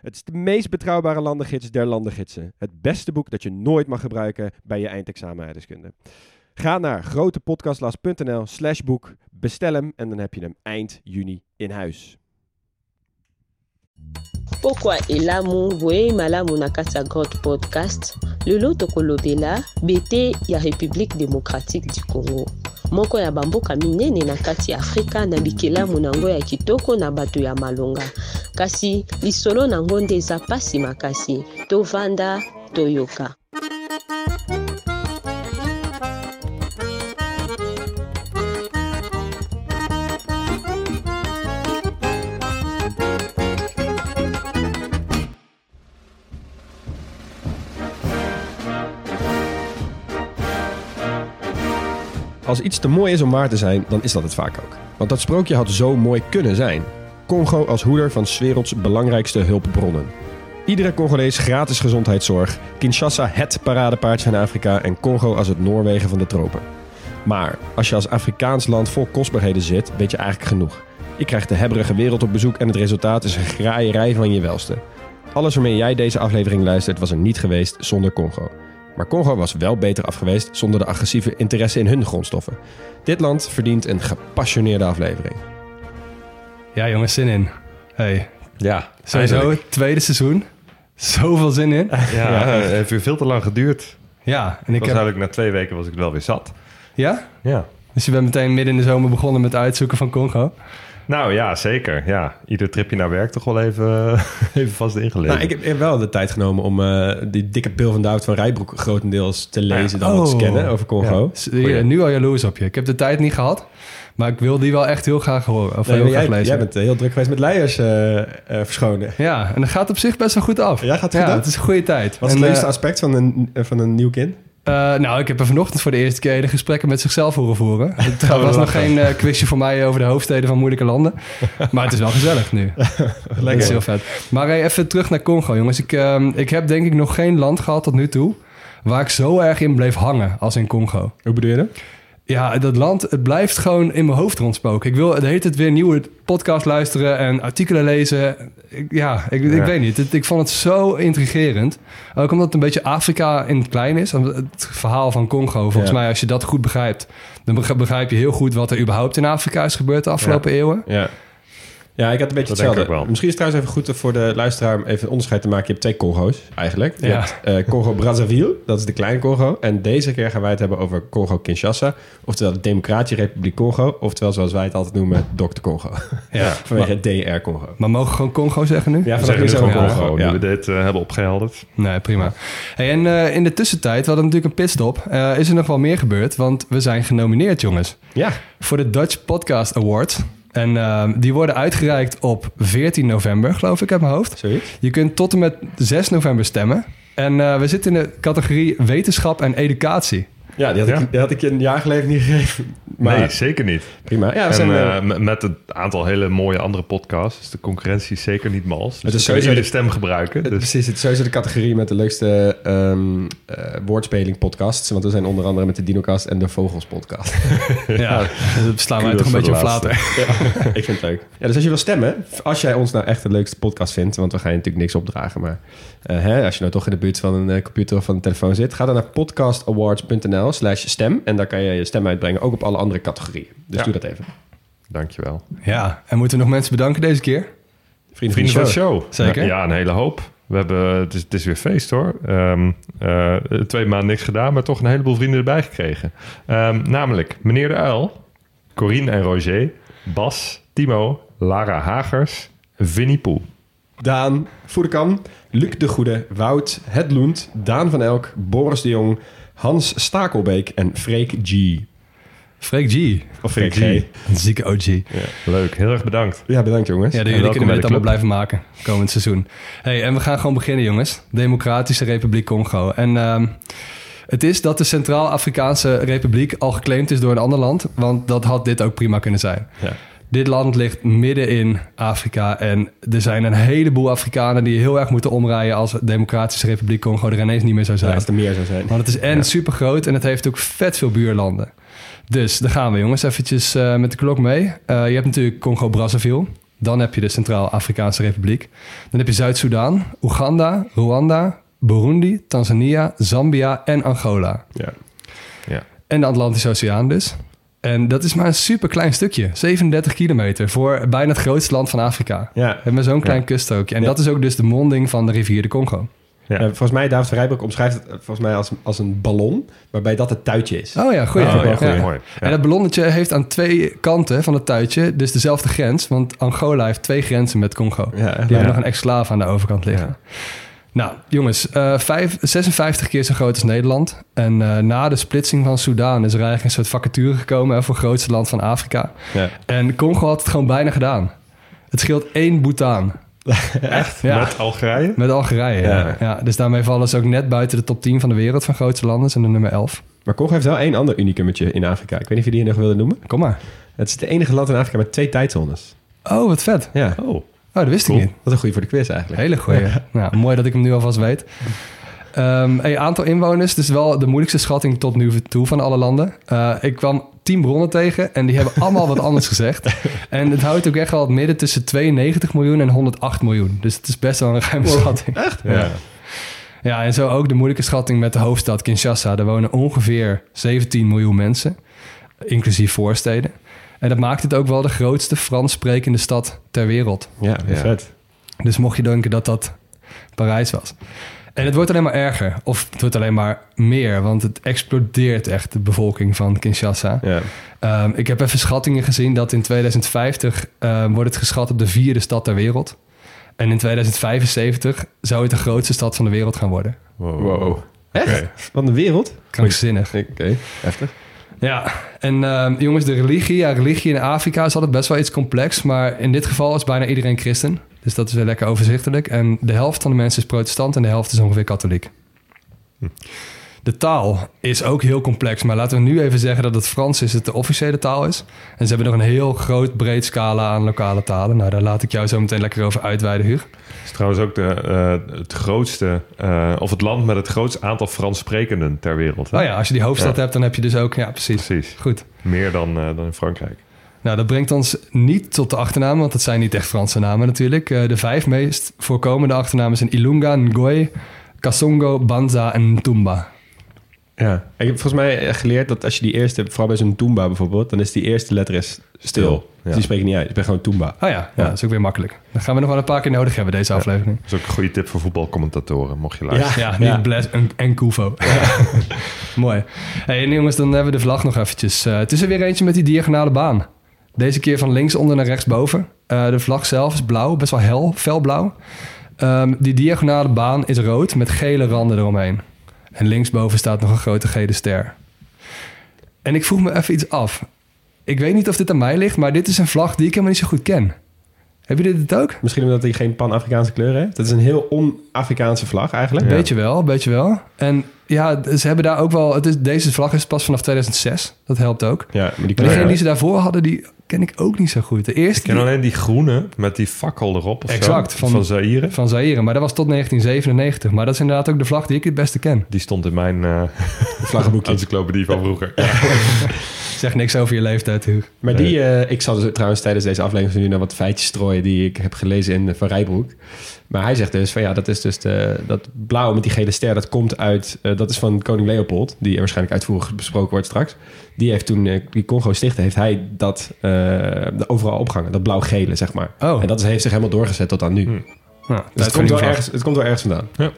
Het is de meest betrouwbare landengids der landengidsen. Het beste boek dat je nooit mag gebruiken bij je eindexamen. Ga naar grotepodcastlas.nl slash boek, bestel hem en dan heb je hem eind juni in huis. Pokwa elamu boye malamu na kati ya god podcast? Lelo tokolobela bete ya république démocratique du congo. Moko ya bamboka minene na kati ya afrika na bikelamu na yango ya kitoko na bato ya malonga. Kasi lisolo na yango nde eza pasi makasi. Tovanda toyoka Als iets te mooi is om waar te zijn, dan is dat het vaak ook. Want dat sprookje had zo mooi kunnen zijn. Congo als hoeder van 's werelds belangrijkste hulpbronnen. Iedere Congolees gratis gezondheidszorg, Kinshasa het paradepaardje van Afrika en Congo als het Noorwegen van de tropen. Maar als je als Afrikaans land vol kostbaarheden zit, weet je eigenlijk genoeg. Je krijgt de hebberige wereld op bezoek en het resultaat is een graaierij van je welste. Alles waarmee jij deze aflevering luistert was er niet geweest zonder Congo. Maar Congo was wel beter af geweest zonder de agressieve interesse in hun grondstoffen. Dit land verdient een gepassioneerde aflevering. Ja, jongens, zin in. Hey, Ja, sowieso eindelijk. het tweede seizoen. Zoveel zin in. Ja, het heeft weer veel te lang geduurd. Ja, en ik Ik was heb... eigenlijk na twee weken was ik wel weer zat. Ja? Ja. Dus je bent meteen midden in de zomer begonnen met uitzoeken van Congo. Nou ja, zeker. Ja, ieder tripje naar werk toch wel even, even vast ingelezen. Nou, ik heb- wel de tijd genomen om eh, die dikke pil van David van Rijbroek grotendeels te lezen, dan Oh. wat te scannen over Congo. Nu al jaloers op je. Ik heb de tijd niet gehad, maar ik wil die wel echt heel graag horen. Of Nee, heel graag jij, lezen. jij bent eh, heel druk geweest met leiers eh, eh, verschonen. Ja, en dat gaat op zich best wel goed af. Ja, gaat het goed af? het is een goede tijd. Wat is En, het leukste aspect van een, van een nieuw kind? Eh, nou, ik heb er vanochtend voor de eerste keer de gesprekken met zichzelf horen voeren. Het was nog lachen. geen eh, quizje voor mij over de hoofdsteden van moeilijke landen. Maar het is wel gezellig nu. Dat is heel vet. Maar hey, even terug naar Congo, jongens. Ik, ehm, ik heb denk ik nog geen land gehad tot nu toe... waar ik zo erg in bleef hangen als in Congo. Hoe bedoel je dat? Ja, dat land, het blijft gewoon in mijn hoofd rondspoken. Ik wil het heet het weer nieuwe podcast luisteren en artikelen lezen. Ik, ja, ik, ik weet niet. Het- ik vond het zo intrigerend. Ook omdat het een beetje Afrika in het klein is. Het verhaal van Congo, volgens Ja. mij, als je dat goed begrijpt... dan beg- begrijp je heel goed wat er überhaupt in Afrika is gebeurd de afgelopen eeuwen. Ja. Ja, ik had een beetje Dat denk ik hetzelfde. wel. Misschien is het trouwens even goed voor de luisteraar om even een onderscheid te maken. Je hebt twee Congo's eigenlijk. Je Ja. hebt eh, Congo-Brazzaville, dat is de kleine Congo. En deze keer gaan wij het hebben over Congo-Kinshasa. Oftewel de Democratische Republiek Congo. Oftewel, zoals wij het altijd noemen, Dr. Congo. Ja. Vanwege DR Congo. Maar mogen we gewoon Congo zeggen nu? Ja, We vanaf zeggen nu gewoon Congo. Congo, Ja. nu we dit eh, hebben opgehelderd. Nee, prima. Hey, en eh, in de tussentijd, we hadden natuurlijk een pitstop... eh, is er nog wel meer gebeurd, want we zijn genomineerd, jongens. Ja, voor de Dutch Podcast Award. En ehm, die worden uitgereikt op 14 november, geloof ik, uit mijn hoofd. Je kunt tot en met 6 november stemmen. En eh, we zitten in de categorie wetenschap en educatie. Ja, die had, Ja. Ik, die had ik je een jaar geleden niet gegeven. Maar nee, zeker niet. prima. Ja, we En zijn, eh, eh, met het aantal hele mooie andere podcasts... is de concurrentie zeker niet mals. Dus Het is kunnen sowieso de- stem gebruiken. Dus Precies, het is sowieso de categorie met de leukste ehm eh, woordspeling podcasts. Want we zijn onder andere met de Dinocast en de Vogels podcast. Ja, dat slaan wij toch een beetje flater. ik vind het leuk. Ja, dus als je wil stemmen, als jij ons nou echt de leukste podcast vindt, want we gaan je natuurlijk niks opdragen, maar eh, hè, als je nou toch in de buurt van een eh, computer of van een telefoon zit, ga dan naar podcastawards.nl slash stem en daar kan je je stem uitbrengen, ook op alle andere categorieën. Dus Ja. doe dat even. dankjewel. Ja, en moeten we nog mensen bedanken deze keer? Vrienden, Vrienden van de show. Zeker. Ja, een hele hoop. We hebben, het, is, het is weer feest hoor. Ehm, eh, twee maanden niks gedaan, maar toch een heleboel vrienden erbij gekregen. Ehm, namelijk meneer de Uil, Corine en Roger, Bas, Timo, Lara Hagers, Vinnie Poel. Daan Voerkam, Luc de Goede, Wout Hedlund, Daan van Elk, Boris de Jong, Hans Stakelbeek en Freek G. Freek G. Of Freek G. G. Een zieke OG. Ja, leuk. Heel erg bedankt. Ja, bedankt jongens. Ja, jullie kunnen dit de allemaal blijven maken komend seizoen. Hey, en we gaan gewoon beginnen, jongens. Democratische Republiek Congo. En ehm, het is dat de Centraal-Afrikaanse Republiek al geclaimd is door een ander land. Want dat had dit ook prima kunnen zijn. Ja. Dit land ligt midden in Afrika. En er zijn een heleboel Afrikanen die heel erg moeten omrijden... als Democratische Republiek Congo er ineens niet meer zou Ja, zijn. als er meer zou zijn. Want het is en super groot en het heeft ook vet veel buurlanden. Dus daar gaan we jongens eventjes eh, met de klok mee. Eh, je hebt natuurlijk Congo-Brazzaville. Dan heb je de Centraal-Afrikaanse Republiek. Dan heb je Zuid-Soedan, Oeganda, Rwanda, Burundi, Tanzania, Zambia en Angola. Ja. Ja. En de Atlantische Oceaan dus. En dat is maar een super klein stukje. 37 kilometer voor bijna het grootste land van Afrika. Ja. We hebben zo'n klein kuststrookje. En Ja. dat is ook dus de monding van de rivier de Congo. Ja. Ja, volgens mij, David Rijbroek omschrijft het eh, volgens mij als, als een ballon, waarbij dat het tuitje is. Oh ja, goed. Oh, ja, Ja. Ja. En dat ballonnetje heeft aan twee kanten van het tuitje dus dezelfde grens. Want Angola heeft twee grenzen met Congo. Ja, Die hebben nog een exclave aan de overkant liggen. Nou, jongens, eh, vijf, 56 keer zo groot als Nederland. En eh, na de splitsing van Soudaan is er eigenlijk een soort vacature gekomen hè, voor het grootste land van Afrika. Ja. En Congo had het gewoon bijna gedaan. Het scheelt één Bhutan. Echt? Ja. Met Algerije? Met Algerije, ja. Ja. ja. Dus daarmee vallen ze ook net buiten de top 10 van de wereld van grootste landen. Ze zijn de nummer 11. Maar Congo heeft wel één ander unicumetje in Afrika. Ik weet niet of je die nog wilde noemen. Kom maar. Het is het enige land in Afrika met twee tijdzones. Oh, wat vet. Ja, Oh. Oh, dat wist Cool. ik niet. dat is een goede voor de quiz eigenlijk. Hele goeie. Nou, mooi dat ik hem nu alvast weet. Hey, aantal inwoners, dus wel de moeilijkste schatting tot nu toe van alle landen. Eh, ik kwam tien bronnen tegen en die hebben allemaal wat anders gezegd. En het houdt ook echt wel het midden tussen 92 miljoen en 108 miljoen. Dus het is best wel een ruime schatting. Echt? Ja. Ja, en zo ook de moeilijke schatting met de hoofdstad Kinshasa. Daar wonen ongeveer 17 miljoen mensen, inclusief voorsteden. En dat maakt het ook wel de grootste Frans sprekende stad ter wereld. Ja, Ja. vet. Dus mocht je denken dat dat Parijs was. En het wordt alleen maar erger. Of het wordt alleen maar meer. Want het explodeert echt, de bevolking van Kinshasa. Ja. Ehm, ik heb even schattingen gezien dat in 2050 ehm, wordt het geschat op de vierde stad ter wereld. En in 2075 zou het de grootste stad van de wereld gaan worden. Wow. Wow. Echt? Van de wereld? Krankzinnig. Oké, heftig. Ja, en ehm, jongens, de religie. Ja, religie in Afrika is altijd best wel iets complex. Maar in dit geval is bijna iedereen christen. Dus dat is weer lekker overzichtelijk. En de helft van de mensen is protestant en de helft is ongeveer katholiek. De taal is ook heel complex. Maar laten we nu even zeggen dat het Frans is het de officiële taal is. En ze hebben nog een heel groot, breed scala aan lokale talen. Nou, daar laat ik jou zo meteen lekker over uitweiden, Huug. Het is trouwens ook de, eh, het grootste, eh, of het land met het grootste aantal Frans sprekenden ter wereld. hè? Oh ja, als je die hoofdstad Ja. hebt, dan heb je dus ook... Ja, precies. Precies. Goed. Meer dan, eh, dan in Frankrijk. Nou, dat brengt ons niet tot de achternamen, want dat zijn niet echt Franse namen natuurlijk. De vijf meest voorkomende achternamen zijn Ilunga, Ngoy, Kasongo, Banza en Ntumba. Ja. Ik heb volgens mij geleerd dat als je die eerste, vooral bij zo'n Toomba bijvoorbeeld, dan is die eerste letter is stil. Dus ja. die spreek je niet uit. Ik ben gewoon Toomba. Oh ja, ja, Ja. dat is ook weer makkelijk. Dat gaan we nog wel een paar keer nodig hebben, deze aflevering. Dat is ook een goede tip voor voetbalcommentatoren, mocht je luisteren. Ja, niet Ja. Bles en, en. Mooi. Hey, en jongens, dan hebben we de vlag nog eventjes. Eh, het is er weer eentje met die diagonale baan. Deze keer van links onder naar rechts boven. Eh, de vlag zelf is blauw, best wel hel, felblauw. Ehm, die diagonale baan is rood met gele randen eromheen. En linksboven staat nog een grote gele ster. En ik vroeg me even iets af. Ik weet niet of dit aan mij ligt, maar dit is een vlag die ik helemaal niet zo goed ken. Heb je dit ook? Misschien omdat hij geen pan-Afrikaanse kleuren heeft. Het is een heel on-Afrikaanse vlag eigenlijk. Ja. Weet je wel, weet je wel. En ja, ze hebben daar ook wel... Het is, deze vlag is pas vanaf 2006. Dat helpt ook. Ja, maar die degene die ze daarvoor hadden, die ken ik ook niet zo goed. De eerste Ik ken die- alleen die groene met die fakkel erop of Exact, zo, van- van, Zaire. van Zaire, maar dat was tot 1997. Maar dat is inderdaad ook de vlag die ik het beste ken. Die stond in mijn eh vlaggenboekje. encyclopedie van vroeger. Zeg niks over je leeftijd, Huug. Maar die, eh, ik zal dus trouwens tijdens deze aflevering nu naar wat feitjes strooien die ik heb gelezen in eh, Van Rijbroek. Maar hij zegt dus van ja, dat is dus de, dat blauw met die gele ster, dat komt uit, eh, dat is van koning Leopold, die er waarschijnlijk uitvoerig besproken wordt straks. Die heeft toen, eh, die Congo stichtte, heeft hij dat eh, overal opgehangen, dat blauw-gele zeg maar. Oh. En dat is, heeft zich helemaal doorgezet tot aan nu. Nou, Dus het komt, wel ergens, het komt wel ergens vandaan. Ja.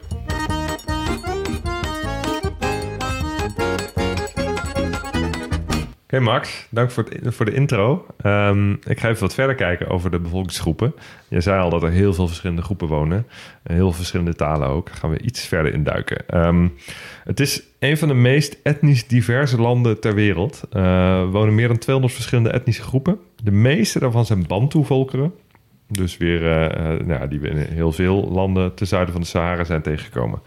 Oké, Max, dank voor, het, voor de intro. Ehm, ik ga even wat verder kijken over de bevolkingsgroepen. Je zei al dat er heel veel verschillende groepen wonen. Heel veel verschillende talen ook. Daar gaan we iets verder induiken. Ehm, het is een van de meest etnisch diverse landen ter wereld. Uh, er wonen meer dan 200 verschillende etnische groepen. De meeste daarvan zijn Bantu-volkeren. Dus weer, uh, die we in heel veel landen ten zuiden van de Sahara zijn tegengekomen.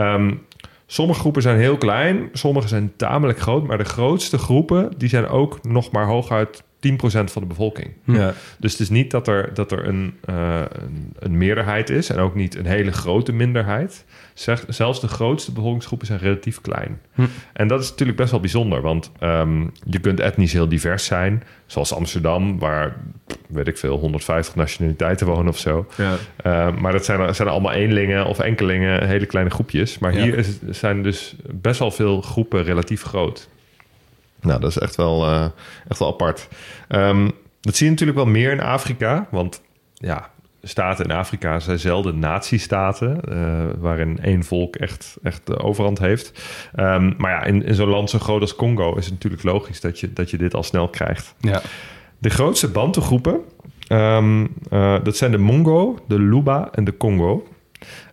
Um, Sommige groepen zijn heel klein, sommige zijn tamelijk groot, maar de grootste groepen die zijn ook nog maar hooguit 10% van de bevolking. Ja. Dus het is niet dat er, dat er een, uh, een, een, meerderheid is en ook niet een hele grote minderheid. Zeg, zelfs de grootste bevolkingsgroepen zijn relatief klein. Hm. En dat is natuurlijk best wel bijzonder, want um, je kunt etnisch heel divers zijn, zoals Amsterdam, waar weet ik veel, 150 nationaliteiten wonen of zo. Ja. Uh, maar dat zijn, zijn allemaal eenlingen of enkelingen, hele kleine groepjes. Maar hier is, zijn dus best wel veel groepen relatief groot. Nou, dat is echt wel, uh, echt wel apart. Um, dat zie je natuurlijk wel meer in Afrika. Want ja, staten in Afrika zijn zelden nazistaten... Uh, waarin één volk echt, echt de overhand heeft. Um, maar ja, in, in zo'n land zo groot als Congo... is het natuurlijk logisch dat je, dat je dit al snel krijgt. Ja. De grootste Bantu-groepen... Um, uh, dat zijn de Mongo, de Luba en de Congo...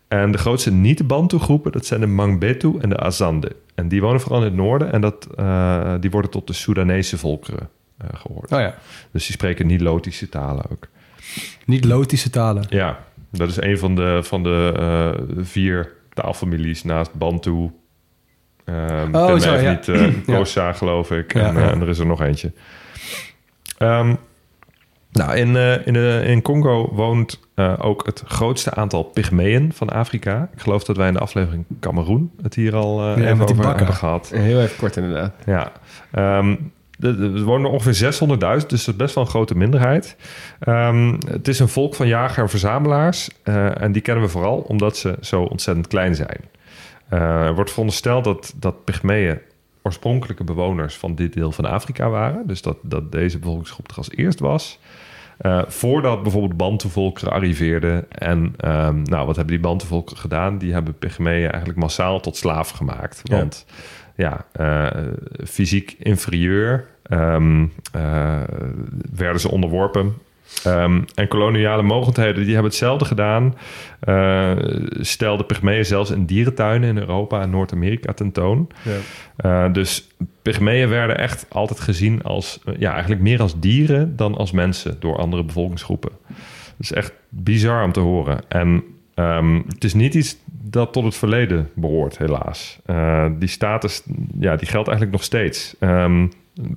En de grootste niet-Bantu-groepen, dat zijn de Mangbetu en de Azande. En die wonen vooral in het noorden en dat, uh, die worden tot de Soedanese volkeren uh, gehoord. Oh ja. Dus die spreken niet-Lotische talen ook. Niet-Lotische talen? Ja, dat is een van de, van de uh, vier taalfamilies naast Bantu. Um, oh, zo, ja. niet uh, Kosa, geloof ik. Ja, en, ja. en, er is er nog eentje. Um, nou, in, uh, in, uh, in Congo woont uh, ook het grootste aantal pygmeeën van Afrika. Ik geloof dat wij in de aflevering Cameroen het hier al ja, even over hebben gehad. Heel even kort inderdaad. Ja, um, er wonen ongeveer 600.000, dus dat is best wel een grote minderheid. Um, het is een volk van jager en verzamelaars. en die kennen we vooral omdat ze zo ontzettend klein zijn. er wordt verondersteld dat, dat pygmeeën oorspronkelijke bewoners van dit deel van Afrika waren. Dus dat, dat deze bevolkingsgroep er als eerst was. Uh, voordat bijvoorbeeld Bantu-volkeren arriveerden. En um, nou, wat hebben die Bantu-volkeren gedaan? Die hebben Pygmeeën eigenlijk massaal tot slaaf gemaakt. Want ja, ja uh, fysiek inferieur um, uh, werden ze onderworpen Um, en koloniale mogendheden die hebben hetzelfde gedaan. Uh, stelden pygmeeën zelfs in dierentuinen in Europa en Noord-Amerika tentoon. Ja. Uh, dus pygmeeën werden echt altijd gezien als... ja, eigenlijk meer als dieren dan als mensen... door andere bevolkingsgroepen. Dat is echt bizar om te horen. En um, het is niet iets dat tot het verleden behoort, helaas. Uh, die status, ja, die geldt eigenlijk nog steeds. Um,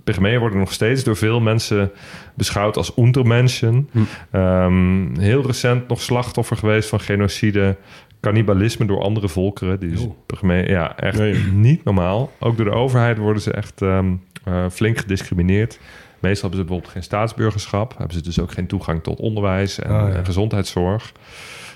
Pygmeeën worden nog steeds door veel mensen beschouwd als untermenschen. Hm. Um, heel recent nog slachtoffer geweest van genocide, cannibalisme door andere volkeren. Die is Pygmeeën, ja, echt niet normaal. Ook door de overheid worden ze echt um, uh, flink gediscrimineerd. Meestal hebben ze bijvoorbeeld geen staatsburgerschap. Hebben ze dus ook geen toegang tot onderwijs en, oh, ja. en gezondheidszorg.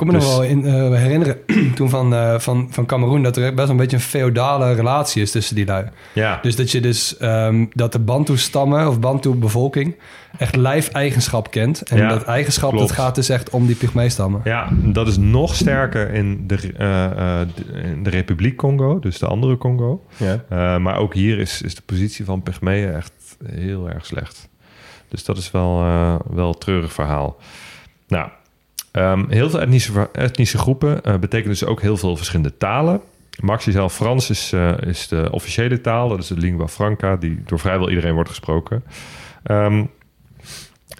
Ik kan me dus... nog wel in, uh, herinneren toen van, uh, van, van Cameroen... dat er best wel een beetje een feodale relatie is tussen die lui. Ja. Dus dat je dus um, dat de Bantu-stammen of Bantu-bevolking... echt lijfeigenschap kent. En ja, dat eigenschap, klopt. dat gaat dus echt om die Pygmee-stammen. Ja, dat is nog sterker in de, uh, in de Republiek Congo, dus de andere Congo. Ja. maar ook hier is, is de positie van Pygmeeën echt heel erg slecht. Dus dat is wel, wel een treurig verhaal. Nou, Um, heel veel etnische, etnische groepen uh, betekenen dus ook heel veel verschillende talen. Max zelf Frans is, uh, is de officiële taal. Dat is de lingua franca, die door vrijwel iedereen wordt gesproken. Um,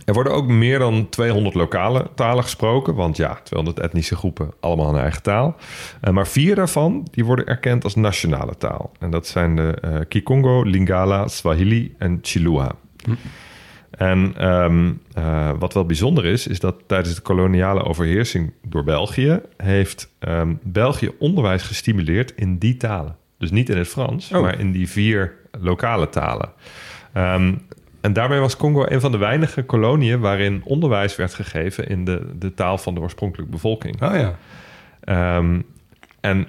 er worden ook meer dan 200 lokale talen gesproken. Want ja, 200 etnische groepen, allemaal een eigen taal. Uh, maar vier daarvan die worden erkend als nationale taal. En dat zijn de Kikongo, Lingala, Swahili en Chilua. Hm. En um, uh, wat wel bijzonder is, is dat tijdens de koloniale overheersing door België heeft um, België onderwijs gestimuleerd in die talen. Dus niet in het Frans, oh. maar in die vier lokale talen. Um, en daarmee was Congo een van de weinige koloniën waarin onderwijs werd gegeven in de, de taal van de oorspronkelijke bevolking. Oh ja. en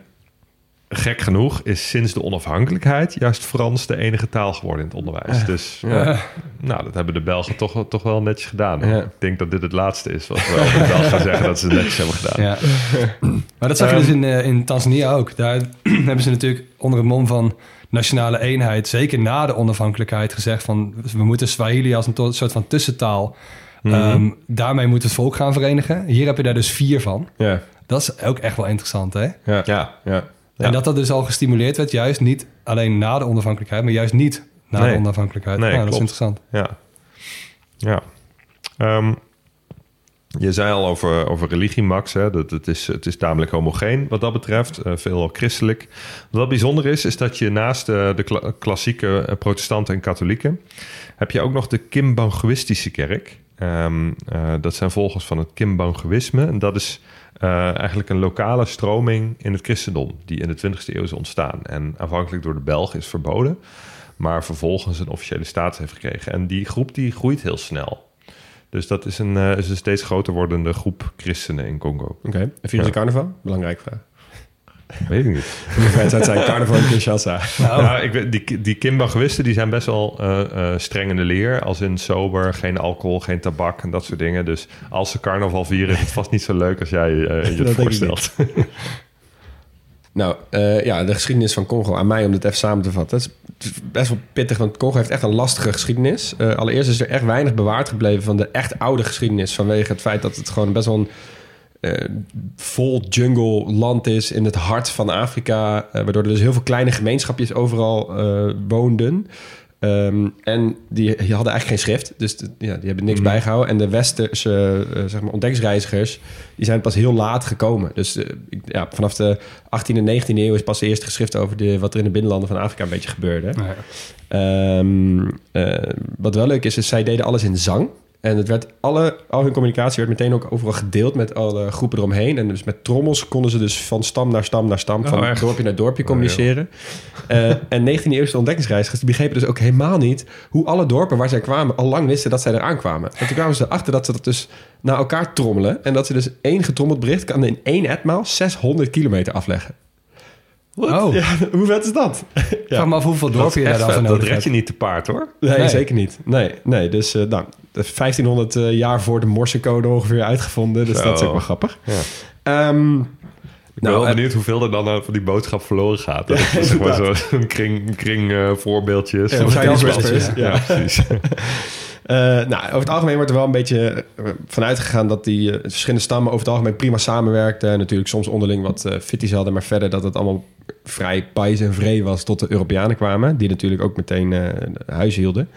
gek genoeg is sinds de onafhankelijkheid juist Frans de enige taal geworden in het onderwijs. Dus ja. nou, dat hebben de Belgen toch, toch wel netjes gedaan. Ja. Ik denk dat dit het laatste is wat we over de gaan zeggen dat ze het netjes hebben gedaan. Ja. Maar dat zag je dus in, uh, in Tanzania ook. Daar hebben ze natuurlijk onder het mom van nationale eenheid, zeker na de onafhankelijkheid, gezegd van we moeten Swahili als een soort van tussentaal. ehm, daarmee moet het volk gaan verenigen. Hier heb je daar dus vier van. Ja, Dat is ook echt wel interessant, hè? ja, Ja. ja. En dat dat dus al gestimuleerd werd, juist niet alleen na de onafhankelijkheid, maar juist niet na Nee. de onafhankelijkheid. Nee, ja, dat is interessant. Ja. Ja. Ehm, je zei al over, over religie, Max. Hè? Dat het, is, het is tamelijk homogeen wat dat betreft. eh veelal christelijk. Wat bijzonder is, is dat je naast eh, de kla- klassieke eh, protestanten en katholieken... heb je ook nog de Kimbanguïstische kerk. Ehm, eh, dat zijn volgers van het Kimbanguïsme. En dat is eh, eigenlijk een lokale stroming in het christendom... die in de 20e eeuw is ontstaan. En afhankelijk door de Belgen is verboden maar vervolgens een officiële status heeft gekregen. En die groep die groeit heel snel. Dus dat is een, eh, is een steeds groter wordende groep christenen in Congo. Oké. En vieren ze carnaval? Belangrijk vraag. Weet ik niet. Zijn carnaval in Kinshasa. Ja, ik weet, die, die Kimba-gewisten die zijn best wel eh, eh, streng in de leer. Als in sober, geen alcohol, geen tabak en dat soort dingen. Dus als ze carnaval vieren is het vast niet zo leuk als jij eh, je het voorstelt. Nou, eh, ja, de geschiedenis van Congo. Aan mij om dit even samen te vatten. Het is- best wel pittig, want Congo heeft echt een lastige geschiedenis. Eh, allereerst is er echt weinig bewaard gebleven van de echt oude geschiedenis. Vanwege het feit dat het gewoon best wel een vol jungle land is in het hart van Afrika. eh, waardoor er dus heel veel kleine gemeenschapjes overal eh, woonden. Ehm, en die, die hadden eigenlijk geen schrift, dus de- ja, die hebben niks bijgehouden. En de westerse eh, zeg maar ontdekkingsreizigers, die zijn pas heel laat gekomen. Dus eh, ja, vanaf de 18e en 19e eeuw is pas de eerste geschrift over de, wat er in de binnenlanden van Afrika een beetje gebeurde. Ja. Ehm, eh, wat wel leuk is, is zij deden alles in zang. En het werd alle, al hun communicatie werd meteen ook overal gedeeld met alle groepen eromheen. En dus met trommels konden ze dus van stam naar stam naar stam, Oh, van echt? dorpje naar dorpje communiceren. Eh, en 19e eeuwse ontdekkingsreizigers begrepen dus ook helemaal niet hoe alle dorpen waar zij kwamen al lang wisten dat zij eraan kwamen. En toen kwamen ze erachter dat ze dat dus naar elkaar trommelen. En dat ze dus één getrommeld bericht kan in één etmaal 600 kilometer afleggen. Oh, Ja, hoe vet is dat? vraag me af hoeveel dorpen je daar dan voor vet. dat red hebt. je niet te paard hoor. Nee, Nee. zeker niet. Nee, nee. dus eh, nou, 1500 eh, jaar voor de Morsecode ongeveer uitgevonden. Dus Zo. dat is ook wel grappig. Ja. Ehm, Ik ben Nou, wel benieuwd hoeveel er dan van die boodschap verloren gaat. Dat is zeg maar zo- zo'n kring, een kring eh. Ja, ja. Ja, precies. Eh, nou, over het algemeen wordt er wel een beetje eh, vanuit gegaan dat die eh, verschillende stammen over het algemeen prima samenwerkten. En natuurlijk soms onderling wat fitties hadden, maar verder dat het allemaal vrij pais en vree was tot de Europeanen kwamen. Die natuurlijk ook meteen huis hielden.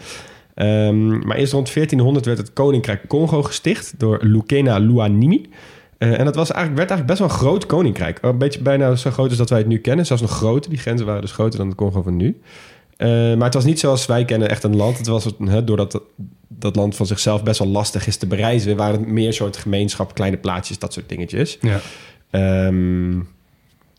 Um, maar eerst rond 1400 werd het Koninkrijk Congo gesticht door Lukena Luanimi. En dat was eigenlijk, werd eigenlijk best wel een groot koninkrijk. Een beetje bijna zo groot als dat wij het nu kennen. Zelfs nog groter. Die grenzen waren dus groter dan het Congo van nu. Uh, maar het was niet zoals wij kennen echt een land. Het was hè, doordat dat land van zichzelf best wel lastig is te bereizen... waren het meer soort gemeenschap, kleine plaatsjes, dat soort dingetjes. Ja. Um,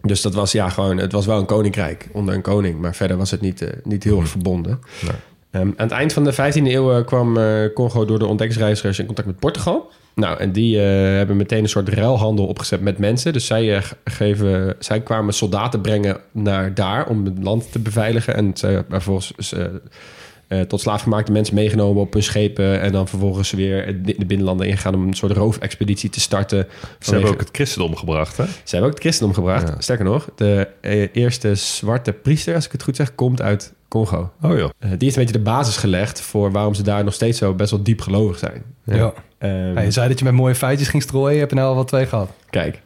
dus dat was ja gewoon... Het was wel een koninkrijk onder een koning. Maar verder was het niet, uh, niet heel erg verbonden. Nee. Um, aan het eind van de 15e eeuw kwam uh, Congo door de ontdekkingsreizigers in contact met Portugal. Nou, en die uh, hebben meteen een soort ruilhandel opgezet met mensen. Dus zij, uh, geven, zij kwamen soldaten brengen naar daar om het land te beveiligen. En zij vervolgens uh, tot slaafgemaakte mensen meegenomen op hun schepen. En dan vervolgens weer de binnenlanden ingaan om een soort roofexpeditie te starten. Ze hebben ook het christendom gebracht, hè? Ze hebben ook het christendom gebracht. Ja. Sterker nog, de eh, eerste zwarte priester, als ik het goed zeg, komt uit Congo. Oh joh. Uh, die heeft een beetje de basis gelegd voor waarom ze daar nog steeds zo best wel diep gelovig zijn. Ja. ja. Um, ja je zei dat je met mooie feitjes ging strooien. Je hebt er nou al wat twee gehad. Kijk,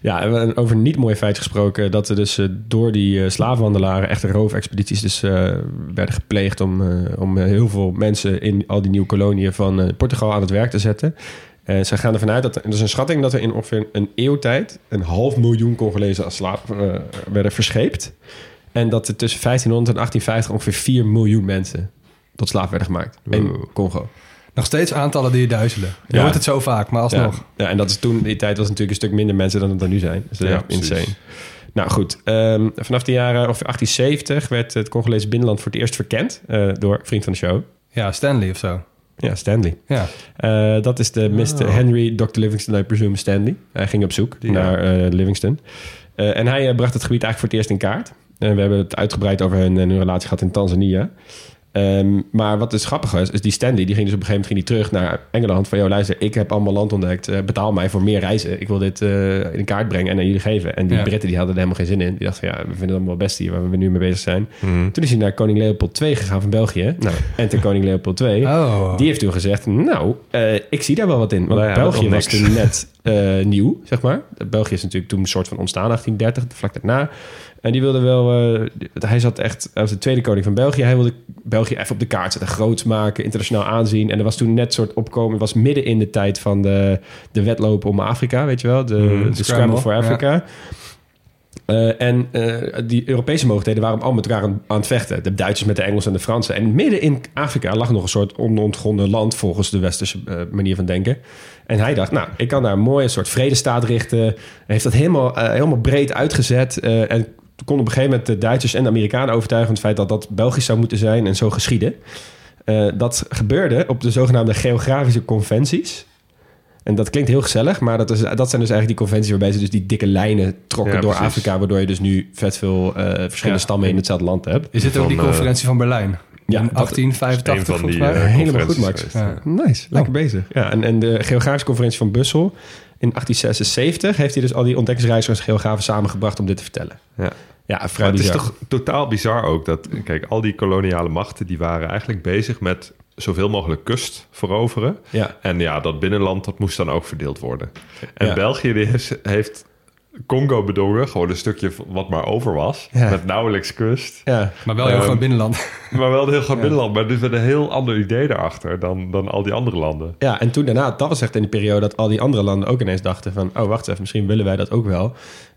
ja, en over niet mooie feitjes gesproken... dat er dus uh, door die uh, slavenhandelaren... echte roofexpedities dus uh, werden gepleegd... om, om heel veel mensen in al die nieuwe koloniën van Portugal aan het werk te zetten. Uh, ze gaan ervan uit dat er, er is een schatting dat er in ongeveer een eeuwtijd een half miljoen Congolezen als slaaf uh, werden verscheept. En dat er tussen 1500 en 1850 ongeveer 4 miljoen mensen tot slaaf werden gemaakt wow. in Congo. Nog steeds aantallen die je duizelen. Je ja. hoort het zo vaak, maar alsnog. Ja. ja, en dat is toen, die tijd was natuurlijk een stuk minder mensen dan het er nu zijn. Dus dat is ja, insane. Nou goed, um, vanaf de jaren of 1870 werd het Congolese binnenland voor het eerst verkend uh, door vriend van de show. Ja, Stanley of zo. Ja, Stanley. Ja. Uh, dat is de Mr. Oh. Henry Dr. Livingston, I presume Stanley. Hij ging op zoek naar uh, Livingston. Uh, en hij bracht het gebied eigenlijk voor het eerst in kaart. En we hebben het uitgebreid over hun, hun relatie gehad in Tanzania. Ehm, maar wat dus grappig was, is die Stanley, die ging dus op een gegeven moment ging die terug naar Engeland. Van, joh, luister, ik heb allemaal land ontdekt. eh, betaal mij voor meer reizen. Ik wil dit eh, in kaart brengen en aan jullie geven. En die Ja. Britten, die hadden er helemaal geen zin in. Die dachten, ja, we vinden het allemaal wel best hier waar we nu mee bezig zijn. Mhm. Toen is hij naar koning Leopold II gegaan van België. Nou, en ten koning Leopold II. Oh. Die heeft toen gezegd, nou, eh, ik zie daar wel wat in. Want hebben België was toen net eh, nieuw, zeg maar. België is natuurlijk toen een soort van ontstaan, 1830, vlak daarna. En die wilde wel... eh, hij zat echt... Hij was de tweede koning van België. Hij wilde België even op de kaart zetten, groots maken, internationaal aanzien. En er was toen net soort opkomen... Was midden in de tijd van de, de wedloop om Afrika, weet je wel? De, Mhm. de Scramble Scramble, for ja. Africa. Eh, en eh, die Europese mogelijkheden waren allemaal met elkaar aan, aan het vechten. De Duitsers met de Engelsen en de Fransen. En midden in Afrika lag nog een soort onontgonnen land... volgens de westerse manier van denken. En hij dacht, nou, ik kan daar een mooie soort vredestaat richten. Hij heeft dat helemaal, helemaal breed uitgezet. eh, en kon op een gegeven moment de Duitsers en de Amerikanen overtuigen... van het feit dat dat Belgisch zou moeten zijn en zo geschieden. Eh, dat gebeurde op de zogenaamde geografische conventies... En dat klinkt heel gezellig, maar dat, is, dat zijn dus eigenlijk die conventies waarbij ze dus die dikke lijnen trokken Ja, door precies. Afrika, waardoor je dus nu vet veel eh, verschillende Ja. stammen in hetzelfde land hebt. Is dit ook die eh, conferentie van Berlijn? Ja, in dat- 1885 een van volgens mij. Helemaal goed, Max. Ja. Nice, lekker bezig. Ja, en, en de Geografische Conferentie van Brussel in 1876 heeft hij dus al die ontdekkingsreizigers en geografen samengebracht om dit te vertellen. Ja. Ja, vrij het is toch totaal bizar ook dat, kijk, al die koloniale machten die waren eigenlijk bezig met zoveel mogelijk kust veroveren. Ja, En ja, dat binnenland dat moest dan ook verdeeld worden. En Ja. België heeft Congo bedongen, gewoon een stukje wat maar over was, Ja. met nauwelijks kust. ja. Maar wel heel Ehm, gewoon binnenland. Maar wel een heel groot Ja. binnenland, maar dus met een heel ander idee daarachter dan, dan al die andere landen. ja, en toen daarna, dat was echt in de periode dat al die andere landen ook ineens dachten van, oh wacht even, misschien willen wij dat ook wel.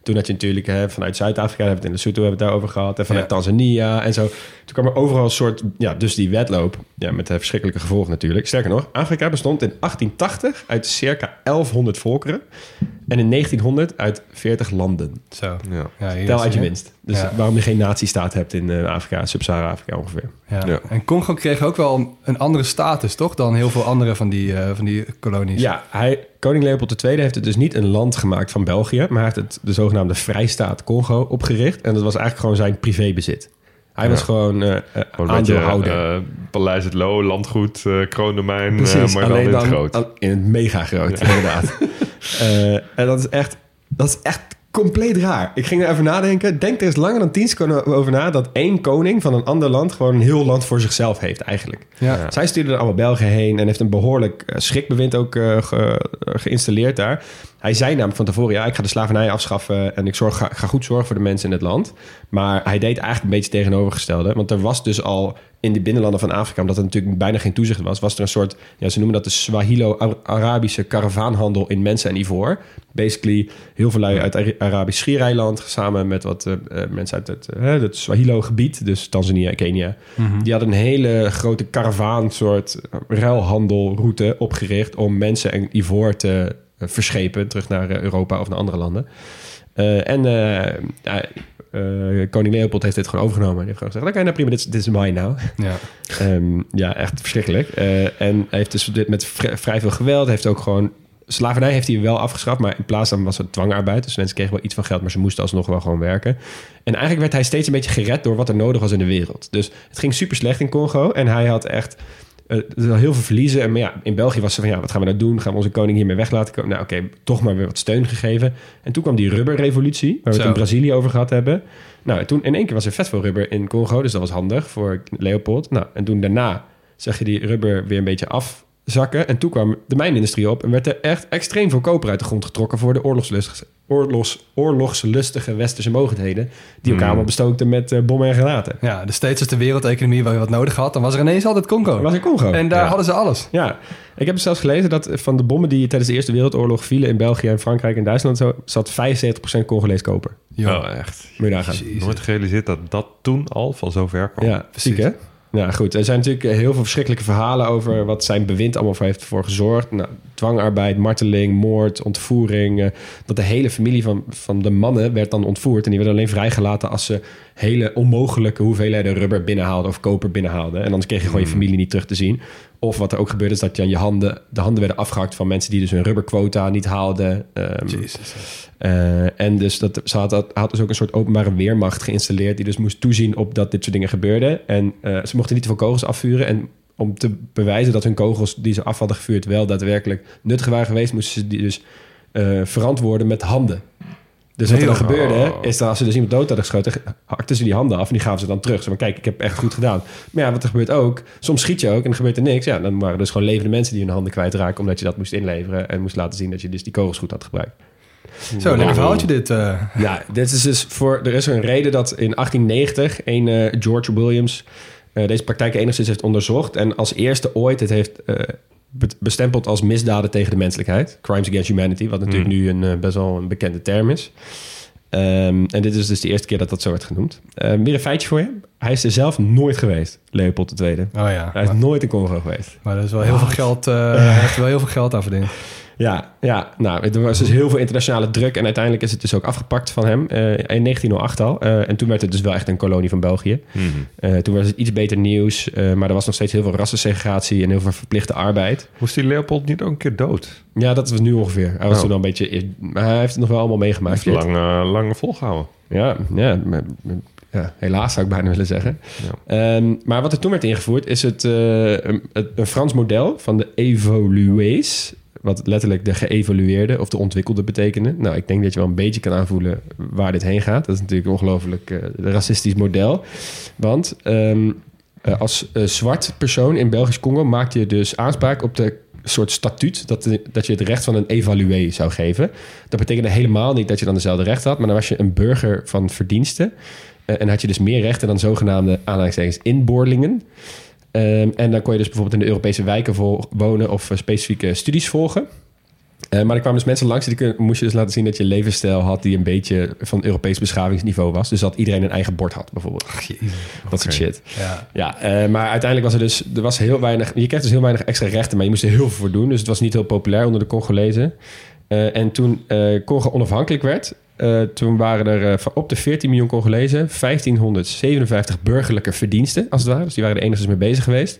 Toen had je natuurlijk hè, vanuit Zuid-Afrika, hebben we het in Lesotho hebben we het daarover gehad, en vanuit Ja. Tanzania en zo. Toen kwam er overal een soort, ja, dus die wedloop, ja, met de verschrikkelijke gevolgen natuurlijk. Sterker nog, Afrika bestond in 1880 uit circa 1100 volkeren en in 1900 uit 40 landen. Zo. Ja. Tel uit je winst. Dus Ja. waarom je geen nazistaat hebt in eh, Afrika, Sub-Sahara-Afrika ongeveer. Ja. Ja. En Congo kreeg ook wel een andere status, toch? Dan heel veel andere van die, eh, van die kolonies. Ja, hij, koning Leopold II heeft het dus niet een land gemaakt van België, maar hij heeft het de zogenaamde Vrijstaat Congo opgericht. En dat was eigenlijk gewoon zijn privébezit. Hij Ja. was gewoon een beetje, aandeelhouder. eh, Paleis het Loo, landgoed, eh kroondomein, eh, Precies, maar dan alleen in het dan groot. al- in het mega groot, inderdaad. Eh, en dat is echt, dat is echt compleet raar. Ik ging er even nadenken. Denk er eens langer dan tien seconden over na dat één koning van een ander land gewoon een heel land voor zichzelf heeft eigenlijk. Ja. Zij stuurde er allemaal Belgen heen en heeft een behoorlijk eh, schrikbewind ook eh, ge- geïnstalleerd daar. Hij zei namelijk van tevoren, ja, ik ga de slavernij afschaffen en ik zorg, ga, ga goed zorgen voor de mensen in het land. Maar hij deed eigenlijk een beetje tegenovergestelde. Want er was dus al in de binnenlanden van Afrika, omdat er natuurlijk bijna geen toezicht was, was er een soort, ja, ze noemen dat de Swahilo-Arabische karavaanhandel in mensen en ivoor. Basically heel veel lui uit Ara- Arabisch Schiereiland, samen met wat eh, eh, mensen uit het, eh, het Swahilo-gebied, dus Tanzania en Kenia. Die hadden een hele grote karavaan, soort ruilhandelroute opgericht om mensen en ivoor te verschepen terug naar eh, Europa of naar andere landen. Eh, en eh, eh, koning Leopold heeft dit gewoon overgenomen. Die heeft gewoon gezegd, oké, nou prima, dit is, dit is mine nou. Ja. Ehm, ja, echt verschrikkelijk. Eh, en hij heeft dus dit met vri- vrij veel geweld. Hij heeft ook gewoon... Slavernij heeft hij wel afgeschaft, maar in plaats van was het dwangarbeid. Dus mensen kregen wel iets van geld, maar ze moesten alsnog wel gewoon werken. En eigenlijk werd hij steeds een beetje gered door wat er nodig was in de wereld. Dus het ging super slecht in Congo. En hij had echt eh, er was heel veel verliezen. En maar ja, in België was ze van, ja, wat gaan we nou doen? Gaan we onze koning hiermee weg laten komen? Nou, oké, toch maar weer wat steun gegeven. En toen kwam die rubberrevolutie, waar we het in Brazilië over gehad hebben. Nou, en toen in één keer was er vet veel rubber in Congo, dus dat was handig voor Leopold. Nou, en toen daarna zag je die rubber weer een beetje afzakken. En toen kwam de mijnindustrie op en werd er echt extreem veel koper uit de grond getrokken voor de oorlogslustige, oorlogs, oorlogslustige westerse mogendheden. Die elkaar Hmm. allemaal bestookten met eh, bommen en granaten. ja, dus steeds als de wereldeconomie waar je wat nodig had, dan was er ineens altijd Congo. Was in Congo. En daar Ja. hadden ze alles. Ja, ik heb zelfs gelezen dat van de bommen die tijdens de Eerste Wereldoorlog vielen in België en Frankrijk en Duitsland, zo, zat 75% Congolees koper. Joh. Oh, echt. Moet je nagaan. Jezus. Nooit gerealiseerd dat dat toen al van zo ver kwam. Ja, ziek hè? Ja, goed. Er zijn natuurlijk heel veel verschrikkelijke verhalen over wat zijn bewind allemaal voor heeft voor gezorgd. Nou, dwangarbeid, marteling, moord, ontvoering. eh, dat de hele familie van, van de mannen werd dan ontvoerd. En die werden alleen vrijgelaten als ze hele onmogelijke hoeveelheden rubber binnenhaalden of koper binnenhaalden. En anders kreeg je gewoon je familie niet terug te zien. Of wat er ook gebeurde is dat je, aan je handen, de handen werden afgehakt van mensen die dus hun rubberquota niet haalden. Eh, en dus dat, ze had, had dus ook een soort openbare weermacht geïnstalleerd... die dus moest toezien op dat dit soort dingen gebeurden. En eh, ze mochten niet te veel kogels afvuren. En om te bewijzen dat hun kogels die ze af hadden gevuurd... wel daadwerkelijk nuttig waren geweest... moesten ze die dus eh, verantwoorden met handen. Dus wat er dan gebeurde, is dat als ze dus iemand dood hadden geschoten, hakten ze die handen af en die gaven ze dan terug. Zo van, kijk, ik heb echt goed gedaan. Maar ja, wat er gebeurt ook, soms schiet je ook en dan gebeurt er niks. Ja, dan waren er dus gewoon levende mensen die hun handen kwijtraken, omdat je dat moest inleveren en moest laten zien dat je dus die kogels goed had gebruikt. Zo, lekker verhaaltje dit. eh. Ja, dit is dus voor. Er is een reden dat in 1890 een eh, George Williams eh, deze praktijk enigszins heeft onderzocht. En als eerste ooit het heeft bestempeld als misdaden tegen de menselijkheid. Crimes against humanity, wat natuurlijk nu een, eh, best wel een bekende term is. Ehm, en dit is dus de eerste keer dat dat zo werd genoemd. Ehm, weer een feitje voor je. Hij is er zelf nooit geweest, Leopold II. Oh ja, Hij is maar, nooit in Congo geweest. maar er is wel heel veel geld, eh, hij heeft er wel heel veel geld aan verdiend. Ja, ja, nou, er was dus heel veel internationale druk. En uiteindelijk is het dus ook afgepakt van hem eh, in 1908 al. Eh, en toen werd het dus wel echt een kolonie van België. Eh, toen was het iets beter nieuws. maar er was nog steeds heel veel rassensegregatie en heel veel verplichte arbeid. Moest die Leopold niet ook een keer dood? Ja, dat was nu ongeveer. Hij was Oh. toen al een beetje... Maar hij heeft het nog wel allemaal meegemaakt. Heeft lang, lang volgehouden. Ja, ja, maar- ja, helaas zou ik bijna willen zeggen. Ehm, maar wat er toen werd ingevoerd is het, een, een Frans model van de evoluees. Wat letterlijk de geëvolueerde of de ontwikkelde betekenen. Nou, ik denk dat je wel een beetje kan aanvoelen waar dit heen gaat. Dat is natuurlijk een ongelooflijk eh, racistisch model. Want ehm, eh, als eh, zwart persoon in Belgisch-Congo maak je dus aanspraak op de soort statuut dat, dat je het recht van een evaluee zou geven. Dat betekende helemaal niet dat je dan dezelfde recht had, maar dan was je een burger van verdiensten. En had je dus meer rechten dan zogenaamde aanhalingstekens inboorlingen. Ehm, en dan kon je dus bijvoorbeeld in de Europese wijken wonen of eh, specifieke studies volgen. Eh, maar er kwamen dus mensen langs die kun- moest je dus laten zien dat je levensstijl had die een beetje van Europees beschavingsniveau was. Dus dat iedereen een eigen bord had, bijvoorbeeld. Dat soort shit. Ja. Ja, eh, maar uiteindelijk was er dus er was heel weinig. Je kreeg dus heel weinig extra rechten, maar je moest er heel veel voor doen. Dus het was niet heel populair onder de Congolezen. Eh, en toen Congo onafhankelijk werd, eh, toen waren er eh, op de 14 miljoen Congolezen 1557 burgerlijke verdiensten, als het ware. Dus die waren er enigszins mee bezig geweest.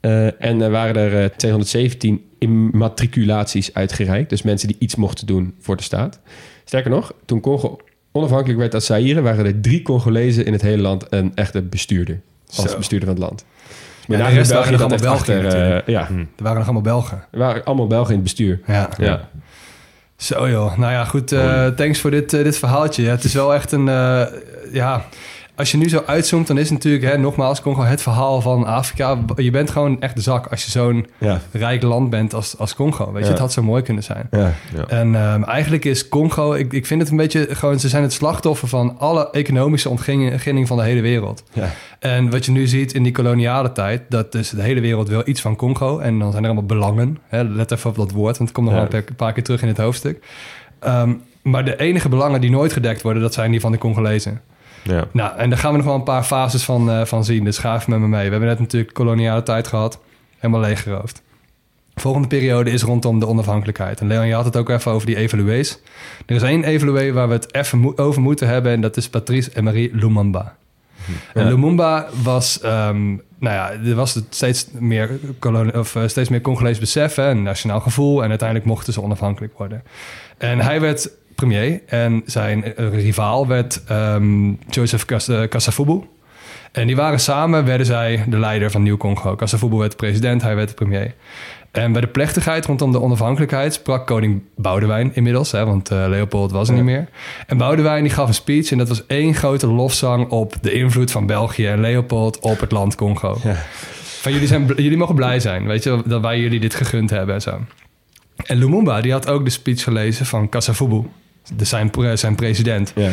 Eh, en er waren er eh, 217 immatriculaties uitgereikt. Dus mensen die iets mochten doen voor de staat. Sterker nog, toen Congo onafhankelijk werd uit Zaire... waren er drie Congolezen in het hele land een echte bestuurder. Als Zo. bestuurder van het land. Ja, Maar de rest waren nog dat allemaal achter, eh, natuurlijk. ja, Er waren nog allemaal Belgen. er waren allemaal Belgen in het bestuur. Ja. Ja. Zo joh. Nou ja, goed. eh, thanks voor dit, eh, dit verhaaltje. Ja, het is wel echt een... eh, ja, als je nu zo uitzoomt, dan is het natuurlijk... Hè, nogmaals, Congo het verhaal van Afrika. Je bent gewoon echt de zak als je zo'n Ja. rijk land bent als, als Congo. Weet je, Ja. het had zo mooi kunnen zijn. Ja. Ja. En ehm, eigenlijk is Congo, ik, ik vind het een beetje gewoon, ze zijn het slachtoffer van alle economische ontginning van de hele wereld. Ja. En wat je nu ziet in die koloniale tijd, dat dus de hele wereld wil iets van Congo. En dan zijn er allemaal belangen. Hè? Let even op dat woord, want het komt nog wel een paar keer terug in het hoofdstuk. Ehm, maar de enige belangen die nooit gedekt worden, dat zijn die van de Congolezen. Ja. Nou, en daar gaan we nog wel een paar fases van, eh, van zien. Dus ga even met me mee. We hebben net natuurlijk koloniale tijd gehad. Helemaal leeggeroofd. Volgende periode is rondom de onafhankelijkheid. En Leon, je had het ook even over die evaluees. Er is één evaluee waar we het even mo- over moeten hebben... en dat is Patrice en Marie Lumumba. En Lumumba was... ehm, nou ja, er was het steeds meer, of, eh, steeds meer Congolees besef... hè, een nationaal gevoel... en uiteindelijk mochten ze onafhankelijk worden. En hij werd premier en zijn rivaal werd ehm, Joseph Kas- Kasavubu. En die waren samen, werden zij de leider van Nieuw-Congo. Kasavubu werd de president, hij werd de premier. En bij de plechtigheid rondom de onafhankelijkheid sprak koning Boudewijn inmiddels, hè, want eh, Leopold was er niet meer. En Boudewijn die gaf een speech en dat was één grote lofzang op de invloed van België en Leopold op het land Congo. Van jullie, zijn, jullie mogen blij zijn, weet je, dat wij jullie dit gegund hebben en zo. En Lumumba die had ook de speech gelezen van Kasavubu, de, zijn, zijn president Ja.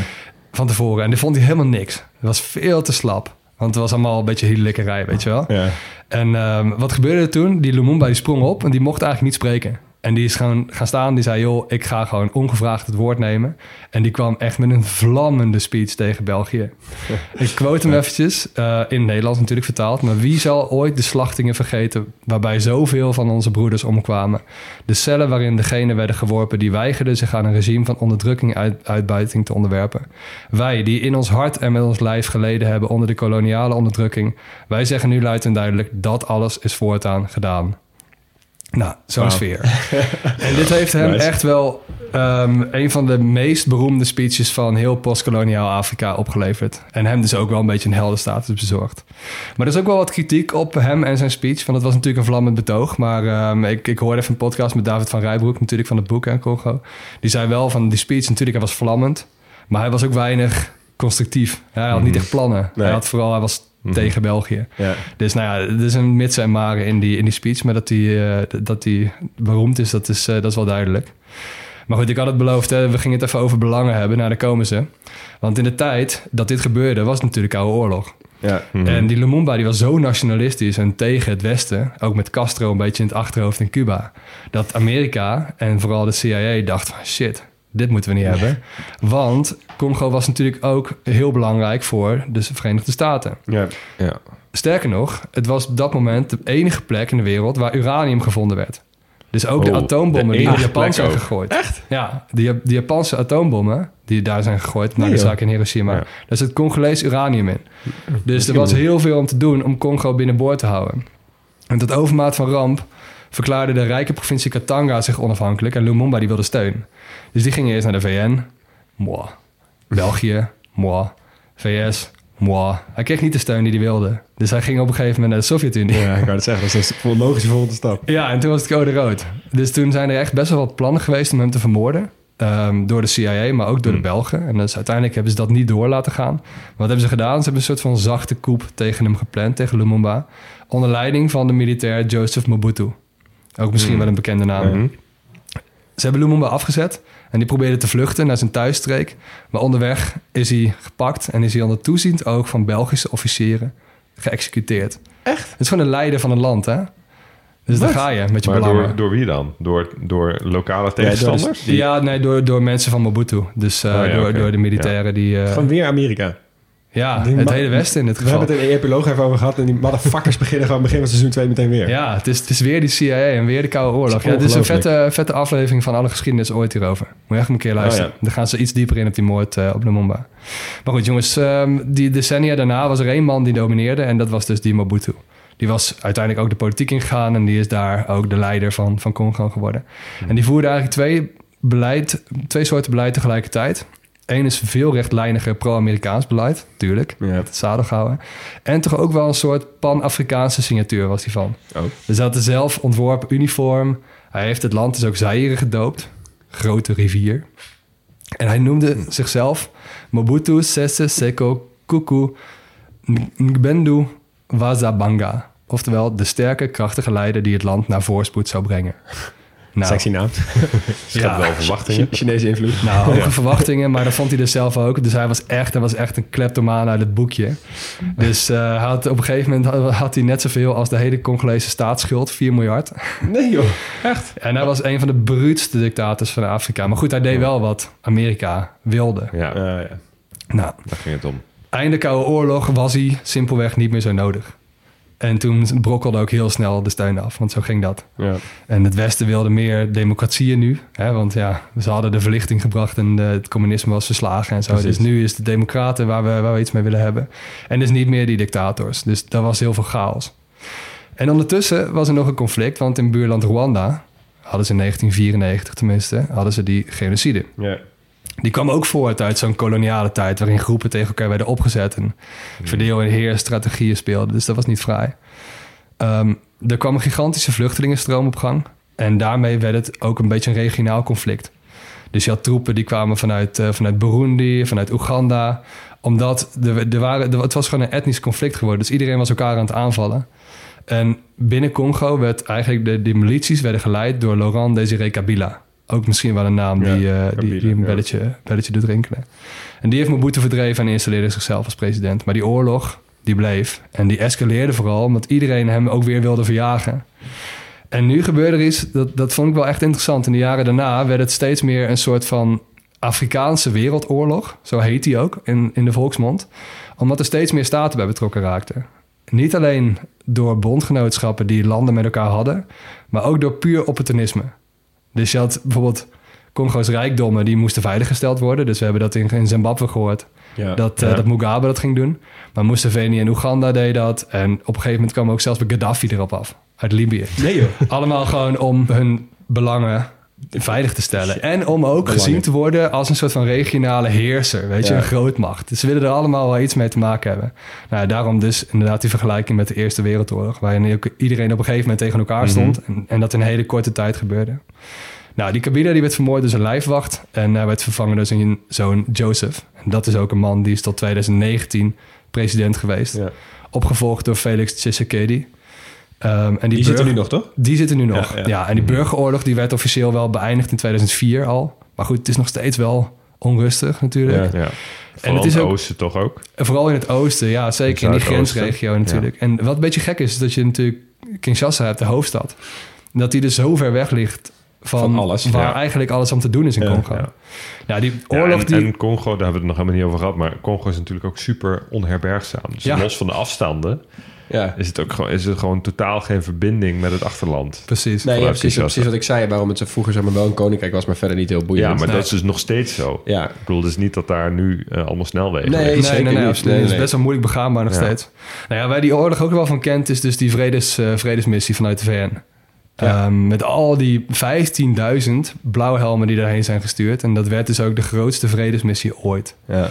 van tevoren. En die vond hij helemaal niks. Het was veel te slap. Want het was allemaal een beetje hielikkerij, weet je wel. Ja. En ehm, wat gebeurde er toen? Die Lumumba die sprong op en die mocht eigenlijk niet spreken. En die is gewoon gaan staan. Die zei, joh, ik ga gewoon ongevraagd het woord nemen. En die kwam echt met een vlammende speech tegen België. ik quote hem eventjes, uh, in het Nederlands natuurlijk vertaald. Maar wie zal ooit de slachtingen vergeten... waarbij zoveel van onze broeders omkwamen? De cellen waarin degenen werden geworpen... die weigerden zich aan een regime van onderdrukking en uit, uitbuiting te onderwerpen. Wij, die in ons hart en met ons lijf geleden hebben... onder de koloniale onderdrukking... wij zeggen nu luid en duidelijk... dat alles is voortaan gedaan. Nou, zo'n sfeer. en dit heeft hem Nice. echt wel ehm, een van de meest beroemde speeches van heel postkoloniaal Afrika opgeleverd. En hem dus ook wel een beetje een heldenstatus bezorgd. Maar er is ook wel wat kritiek op hem en zijn speech. Want het was natuurlijk een vlammend betoog. Maar ehm, ik, ik hoorde even een podcast met David van Rijbroek, natuurlijk van het boek en Congo. Die zei wel van die speech, natuurlijk, hij was vlammend. Maar hij was ook weinig constructief. Hij had niet echt plannen. Nee. Hij had vooral, hij was tegen België. Ja. Dus nou ja, er is een mits en maren in die, in die speech. Maar dat hij eh, dat die beroemd is, dat is, eh, dat is wel duidelijk. Maar goed, ik had het beloofd, hè, we gingen het even over belangen hebben. Nou, daar komen ze. Want in de tijd dat dit gebeurde, was het natuurlijk Koude Oorlog. Ja. En die Lumumba die was zo nationalistisch en tegen het Westen, ook met Castro een beetje in het achterhoofd in Cuba, dat Amerika en vooral de CIA dacht van shit, dit moeten we niet hebben. Want Congo was natuurlijk ook heel belangrijk voor de Verenigde Staten. Ja. Ja. Sterker nog, het was op dat moment de enige plek in de wereld waar uranium gevonden werd. Dus ook de Oh, atoombommen de die in Japan zijn gegooid. Echt? Ja, die, die Japanse atoombommen die daar zijn gegooid, Nagasaki en Hiroshima. Ja. Daar zit Congolees uranium in. Dus er was heel veel om te doen om Congo binnenboord te houden. En tot overmaat van ramp verklaarde de rijke provincie Katanga zich onafhankelijk en Lumumba die wilde steun. Dus die gingen eerst naar de VN. Moi. België. Moi. VS. Moi. Hij kreeg niet de steun die hij wilde. Dus hij ging op een gegeven moment naar de Sovjet-Unie. ja, ik wou het zeggen. Dat is een logische volgende stap. Ja, en toen was het code rood. Dus toen zijn er echt best wel wat plannen geweest om hem te vermoorden. Ehm, door de CIA, maar ook door de Belgen. En dus uiteindelijk hebben ze dat niet door laten gaan. Wat hebben ze gedaan? Ze hebben een soort van zachte coup tegen hem gepland, tegen Lumumba. Onder leiding van de militair Joseph Mobutu. Ook misschien wel een bekende naam. Ze hebben Lumumba afgezet en die probeerde te vluchten naar zijn thuisstreek. Maar onderweg is hij gepakt en is hij onder toeziend oog van Belgische officieren geëxecuteerd. Echt? Het is gewoon een leider van een land, hè? Dus daar ga je met je Maar belangen. door, door wie dan? Door, door lokale tegenstanders? Ja, nee, door, door mensen van Mobutu. Dus eh, Oh ja, door, door de militairen die... eh, Van weer Amerika. Ja, het hele Westen in We geval. hebben het in de epiloog even over gehad. En die motherfuckers beginnen gewoon begin van seizoen 2 meteen weer. Ja, het is, het is weer die CIA en weer de Koude Oorlog. Ja, het is een ongelooflijk. vette, vette aflevering van alle geschiedenis ooit hierover. Moet je echt een keer luisteren. Oh, ja. Dan gaan ze iets dieper in op die moord eh, op Lumumba. Maar goed, jongens. ehm, die decennia daarna was er één man die domineerde. En dat was dus die Mobutu. Die was uiteindelijk ook de politiek ingegaan. En die is daar ook de leider van, van Congo geworden. En die voerde eigenlijk twee, beleid, twee soorten beleid tegelijkertijd. Eén is veel rechtlijniger pro-Amerikaans beleid, tuurlijk. Ja. Het zadel houden. En toch ook wel een soort pan-Afrikaanse signatuur was hij van. Oh. Dus hij had een zelf ontworpen uniform. Hij heeft het land dus ook Zaire gedoopt. Grote rivier. En hij noemde zichzelf Mobutu Sese Seko Kuku Ngbendu Wazabanga. Oftewel de sterke, krachtige leider die het land naar voorspoed zou brengen. Nou, Sexy naam. Wel verwachtingen. Chinese invloed. nou, hoge verwachtingen, maar dat vond hij dus zelf ook. Dus hij was echt, hij was echt een kleptomaan uit het boekje. Dus eh, had, op een gegeven moment had, had hij net zoveel als de hele Congolese staatsschuld, 4 miljard. Nee joh. En hij was een van de bruutste dictators van Afrika. Maar goed, hij deed wel wat Amerika wilde. Ja, Ja, ja. Nou, daar ging het om. einde Koude Oorlog was hij simpelweg niet meer zo nodig. En toen brokkelde ook heel snel de steun af, want zo ging dat. ja. En het Westen wilde meer democratieën nu. Hè, want ja, ze hadden de verlichting gebracht en de- het communisme was verslagen en zo. Precies. Dus nu is de democraten waar we, waar we iets mee willen hebben. En dus niet meer die dictators. Dus daar was heel veel chaos. En ondertussen was er nog een conflict, want in buurland Rwanda... hadden ze in 1994 tenminste, hadden ze die genocide. ja. Die kwam ook voort uit zo'n koloniale tijd... waarin groepen tegen elkaar werden opgezet... en verdeel- en heerstrategieën speelden. Dus dat was niet vrij. Ehm, er kwam een gigantische vluchtelingenstroom op gang. En daarmee werd het ook een beetje een regionaal conflict. Dus je had troepen die kwamen vanuit, eh, vanuit Burundi, vanuit Oeganda. Omdat er, er waren, het was gewoon een etnisch conflict geworden. Dus iedereen was elkaar aan het aanvallen. En binnen Congo werd eigenlijk de, die milities werden geleid door Laurent Désiré Kabila. Ook misschien wel een naam Ja, die, eh, die, die een ja. belletje, belletje doet rinkelen. En die heeft Mobutu verdreven en installeerde zichzelf als president. Maar die oorlog, die bleef. En die escaleerde vooral omdat iedereen hem ook weer wilde verjagen. En nu gebeurde er iets, dat, dat vond ik wel echt interessant. In de jaren daarna werd het steeds meer een soort van Afrikaanse wereldoorlog. Zo heet die ook in, in de volksmond. Omdat er steeds meer staten bij betrokken raakten. Niet alleen door bondgenootschappen die landen met elkaar hadden, maar ook door puur opportunisme. Dus je had bijvoorbeeld Congo's rijkdommen, die moesten veiliggesteld worden. Dus we hebben dat in, in Zimbabwe gehoord, Ja. dat, eh, Ja. dat Mugabe dat ging doen. Maar Museveni en Oeganda deden dat. En op een gegeven moment kwam ook zelfs Gaddafi erop af, uit Libië. Nee joh. Allemaal gewoon om hun belangen veilig te stellen. En om ook Belangen. gezien te worden als een soort van regionale heerser. Weet je, Ja. een grootmacht. Dus ze willen er allemaal wel iets mee te maken hebben. Nou, daarom dus inderdaad die vergelijking met de Eerste Wereldoorlog. Waarin iedereen op een gegeven moment tegen elkaar stond. en, en dat in een hele korte tijd gebeurde. Nou, die Kabila die werd vermoord door zijn lijfwacht. En hij werd vervangen door zijn zoon Joseph. En dat is ook een man die is tot 2019 president geweest. Ja. Opgevolgd door Felix Tshisekedi. Ehm, en Die zit er burger- nu nog, toch? die zitten nu nog. Ja, Ja, ja. en die burgeroorlog die werd officieel wel beëindigd in 2004 al. Maar goed, het is nog steeds wel onrustig natuurlijk. Ja. Ja. Vooral het is in het ook- oosten toch ook? En vooral in het oosten, ja, zeker in die grensregio natuurlijk. En wat een beetje gek is, is dat je natuurlijk Kinshasa hebt, de hoofdstad. Dat die dus zo ver weg ligt van, Van alles, waar ja. eigenlijk alles om te doen is in Congo. ja. Ja, die Ja, oorlog en, die... en Congo, daar hebben we het nog helemaal niet over gehad, maar Congo is natuurlijk ook super onherbergzaam. Dus Ja. los van de afstanden Ja. is het ook gewoon, is het gewoon totaal geen verbinding met het achterland. Precies. Nee, ja, Vanuit precies, wat ik zei. Waarom het zo vroeger zeg maar, wel een koninkrijk was, maar verder niet heel boeiend. Ja, maar Nee. dat is dus nog steeds zo. Ja. Ik bedoel dus niet dat daar nu eh, allemaal snelwegen Nee, liggen. Nee, nee, nee, absoluut. Nee, Het is best wel moeilijk begaanbaar nog Ja. steeds. Nou ja, waar die oorlog ook wel van kent, is dus die vredes, eh, vredesmissie vanuit de VN. Ja. Ehm, met al die 15.000 blauwhelmen die daarheen zijn gestuurd. En dat werd dus ook de grootste vredesmissie ooit. Ja.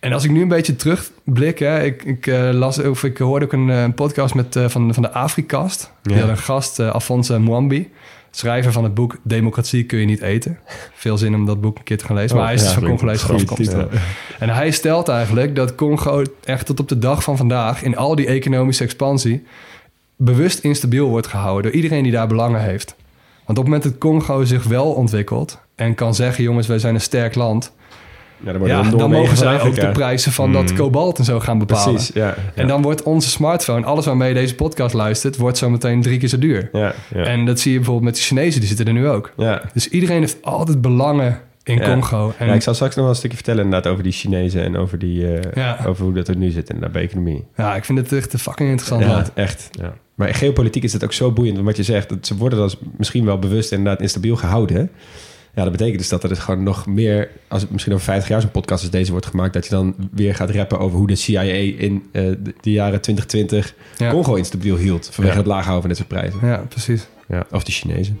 En als ik nu een beetje terugblik, hè, ik, ik, eh, las, of ik hoorde ook een, eh, een podcast met, eh, van, van de Afrikast. Die Ja. had een gast, eh Alphonse Mwambi, schrijver van het boek Democratie kun je niet eten. Veel zin om dat boek een keer te gaan lezen. maar hij is ja, dus van klinkt Congolese afkomst. En hij stelt eigenlijk dat Congo echt tot op de dag van vandaag... in al die economische expansie... bewust instabiel wordt gehouden door iedereen die daar belangen heeft. Want op het moment dat Congo zich wel ontwikkelt... en kan zeggen, jongens, wij zijn een sterk land... Ja, dan, Ja, mogen zij ook de prijzen van dat Mm. kobalt en zo gaan bepalen. Precies, ja. En dan wordt onze smartphone, alles waarmee je deze podcast luistert... wordt zo meteen drie keer zo duur. Ja, Ja. En dat zie je bijvoorbeeld met de Chinezen, die zitten er nu ook. ja. Dus iedereen heeft altijd belangen in Ja. Congo. En ja, ik zal straks nog wel een stukje vertellen inderdaad over die Chinezen en over, die, eh, Ja. over hoe dat er nu zit inderdaad bij economie. ja, ik vind het echt een fucking interessant Ja, land. echt. Ja. Maar in geopolitiek is het ook zo boeiend, want wat je zegt, dat ze worden dan misschien wel bewust inderdaad instabiel gehouden. Ja, dat betekent dus dat er dus gewoon nog meer, als het misschien over 50 jaar zo'n podcast als deze wordt gemaakt, dat je dan weer gaat rappen over hoe de CIA in eh, de, de jaren 2020 Ja. Congo instabiel hield vanwege Ja. het laag houden van dit soort prijzen. Ja, precies. Of de Chinezen.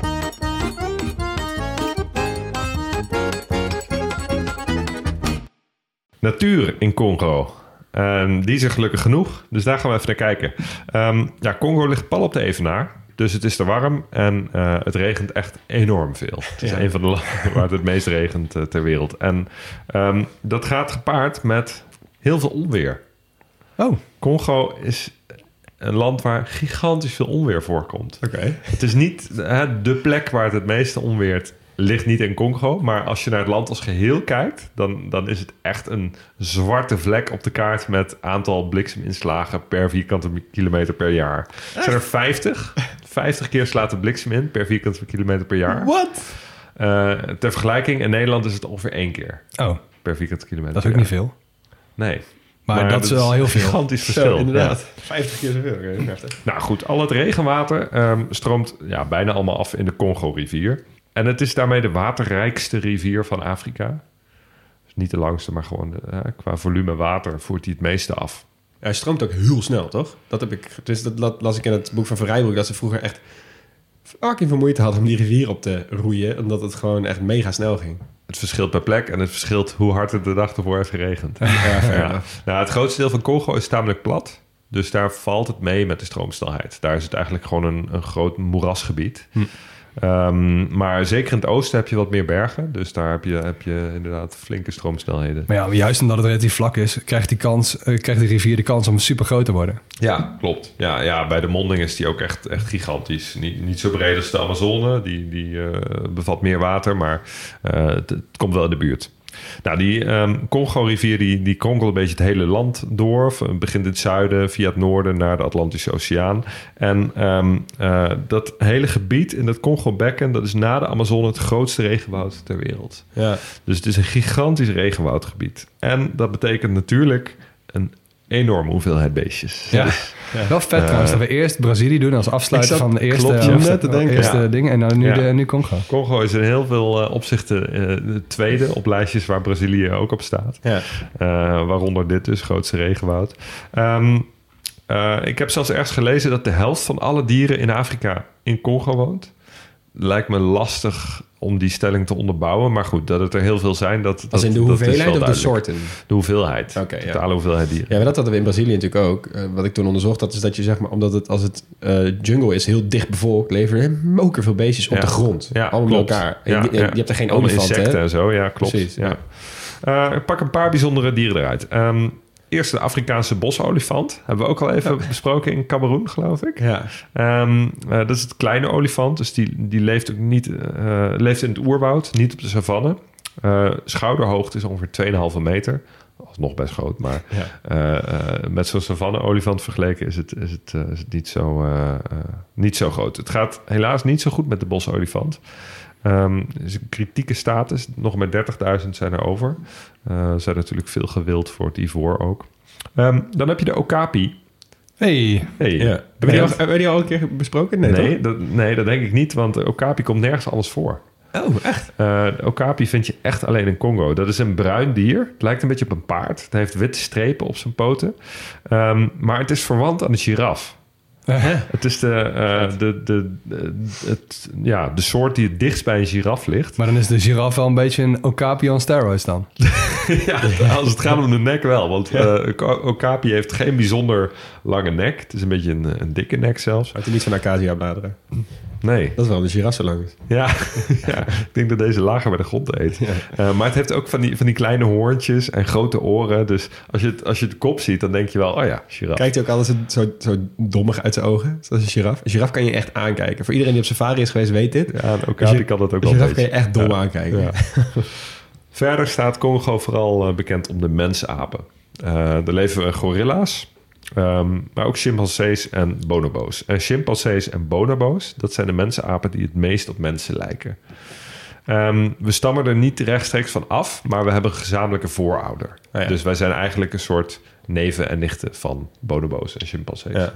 Natuur in Congo. Ehm, die is er gelukkig genoeg, dus daar gaan we even naar kijken. Ehm, ja, Congo ligt pal op de Evenaar, dus het is te warm en eh, het regent echt enorm veel. Het is Ja. een van de landen waar het het meest regent eh, ter wereld. En ehm, dat gaat gepaard met heel veel onweer. Oh, Congo is een land waar gigantisch veel onweer voorkomt. Oké. Het is niet hè, de plek waar het het meeste onweert, ligt niet in Congo. Maar als je naar het land als geheel kijkt, dan, dan is het echt een zwarte vlek op de kaart met aantal blikseminslagen per vierkante kilometer per jaar. Er zijn er 50. 50 keer slaat de bliksem in per vierkante kilometer per jaar. Wat? Eh, ter vergelijking, in Nederland is het ongeveer één keer oh, per vierkante kilometer. dat is ook niet veel. Nee. Maar, dat is wel heel een veel. gigantisch verschil. ja. 50 keer zoveel. Heftig. Nou goed, al het regenwater ehm, stroomt ja, bijna allemaal af in de Congo-rivier. En het is daarmee de waterrijkste rivier van Afrika. Dus niet de langste, maar gewoon qua volume water voert hij het meeste af. Hij stroomt ook heel snel, toch? Dat heb ik. Dus dat la- las ik in het boek van Van Rijbroek dat ze vroeger echt fucking veel moeite hadden om die rivier op te roeien, omdat het gewoon echt mega snel ging. Het verschilt per plek en het verschilt hoe hard het de dag ervoor heeft geregend. Ja, Ja. Nou, het grootste deel van Congo is tamelijk plat. Dus daar valt het mee met de stroomsnelheid. Daar is het eigenlijk gewoon een, een groot moerasgebied. Hm. Ehm, maar zeker in het oosten heb je wat meer bergen. Dus daar heb je, heb je inderdaad flinke stroomsnelheden. Maar ja, juist omdat het relatief vlak is, krijgt die, kans, eh, krijgt die rivier de kans om super groot te worden. Ja, klopt. Ja, ja, bij de monding is die ook echt, echt gigantisch. Niet, niet zo breed als de Amazone. Die, die eh, bevat meer water, maar eh, het, het komt wel in de buurt. Nou, die ehm, Congo-rivier die, die kronkelt een beetje het hele land door. Begint in het zuiden, via het noorden naar de Atlantische Oceaan. En ehm, eh, dat hele gebied in het Congo-bekken... dat is na de Amazone het grootste regenwoud ter wereld. Ja. Dus het is een gigantisch regenwoudgebied. En dat betekent natuurlijk een enorme hoeveelheid beestjes. Ja. Dus, Wel vet trouwens dat we eerst Brazilië doen als afsluiter van de eerste, klopt, ja. afsluit- Net te denken. eerste Ja. ding. En dan nu, Ja. de, nu Congo. Congo is in heel veel eh, opzichten eh, de tweede op lijstjes waar Brazilië ook op staat. Ja. Eh, waaronder dit dus, grootste regenwoud. Ehm, eh, ik heb zelfs ergens gelezen dat de helft van alle dieren in Afrika in Congo woont. Lijkt me lastig om die stelling te onderbouwen. Maar goed, dat het er heel veel zijn, dat, Als in de dat hoeveelheid of de soorten? De hoeveelheid. Oké, ja. totale hoeveelheid dieren. Ja, maar dat hadden we in Brazilië natuurlijk ook. Eh, wat ik toen onderzocht, dat is dat je zeg maar, omdat het als het eh, jungle is, heel dicht bevolkt, leveren er moker beestjes op Ja. de grond. Ja, Allemaal klopt. bij elkaar. Ja, je, hebt er geen olifanten. insecten hè? en zo, ja, klopt. Precies, ja. Eh, ik pak een paar bijzondere dieren eruit. Ehm, eerst de Afrikaanse bosolifant. Hebben we ook al even besproken in Cameroen, geloof ik. Ja. Ehm, eh, dat is het kleine olifant. Dus die, die leeft ook niet eh, leeft in het oerwoud, niet op de savanne. Eh, schouderhoogte is ongeveer 2,5 meter. Nog best groot, maar Ja. met zo'n savanne-olifant vergeleken is het, is het, is het niet, zo, niet zo groot. Het gaat helaas niet zo goed met de bosolifant. Er is een kritieke status. Nog maar 30.000 zijn er over. Er zijn natuurlijk veel gewild voor het ivoor ook. Ehm, dan heb je de okapi. Hey, Hey, Ja. Hebben we die al, die een keer besproken? Nee, Nee, dat, nee, dat denk ik niet, want de okapi komt nergens anders voor. Oh, echt? De okapi vind je echt alleen in Congo. Dat is een bruin dier. Het lijkt een beetje op een paard. Het heeft witte strepen op zijn poten. Ehm, maar het is verwant aan de giraf. Het is de, eh, de, de, de, het, ja, de soort die het dichtst bij een giraf ligt. maar dan is de giraf wel een beetje een okapi on steroids dan. ja, als het gaat om de nek wel. Want eh, Oka- okapi heeft geen bijzonder lange nek. Het is een beetje een, een dikke nek zelfs. Uit hij niet van acacia bladeren. Nee. Dat is wel de giraffe zo lang is. Ja, ja, ik denk dat deze lager bij de grond eet. Eh, maar het heeft ook van die, van die kleine hoorntjes en grote oren. Dus als je, het, als je de kop ziet, dan denk je wel, oh ja, giraf. Kijkt hij ook altijd zo, zo, zo dommig uit zijn ogen? Zoals een giraf. Een giraf kan je echt aankijken. Voor iedereen die op safari is geweest, weet dit. Ja, en okapi kan dat ook Een wel giraf kan je echt dom Ja. aankijken. Ja. Verder staat Congo vooral eh, bekend om de mensapen. Eh daar leven gorilla's, ehm, maar ook chimpansees en bonobo's. En chimpansees en bonobo's, dat zijn de mensapen die het meest op mensen lijken. Ehm, we stammen er niet rechtstreeks van af, maar we hebben een gezamenlijke voorouder. Ja. Dus wij zijn eigenlijk een soort neven en nichten van bonobo's en chimpansees. Ja.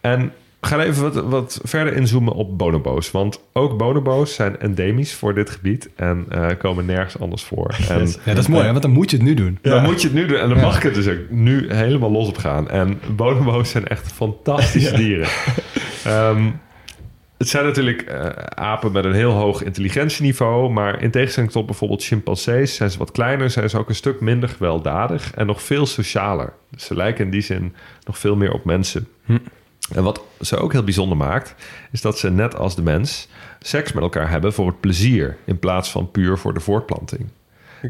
En we gaan even wat, wat verder inzoomen op bonobo's. Want ook bonobo's zijn endemisch voor dit gebied en eh, komen nergens anders voor. En Ja, dat is mooi, hè, want dan moet je het nu doen. dan moet je het nu doen. En dan mag ik het dus ook nu helemaal los op gaan. En bonobo's zijn echt fantastische dieren. Ehm, het zijn natuurlijk eh, apen met een heel hoog intelligentieniveau. Maar in tegenstelling tot bijvoorbeeld chimpansees zijn ze wat kleiner. Zijn ze ook een stuk minder gewelddadig en nog veel socialer. Dus ze lijken in die zin nog veel meer op mensen. En wat ze ook heel bijzonder maakt, is dat ze net als de mens seks met elkaar hebben voor het plezier. In plaats van puur voor de voortplanting.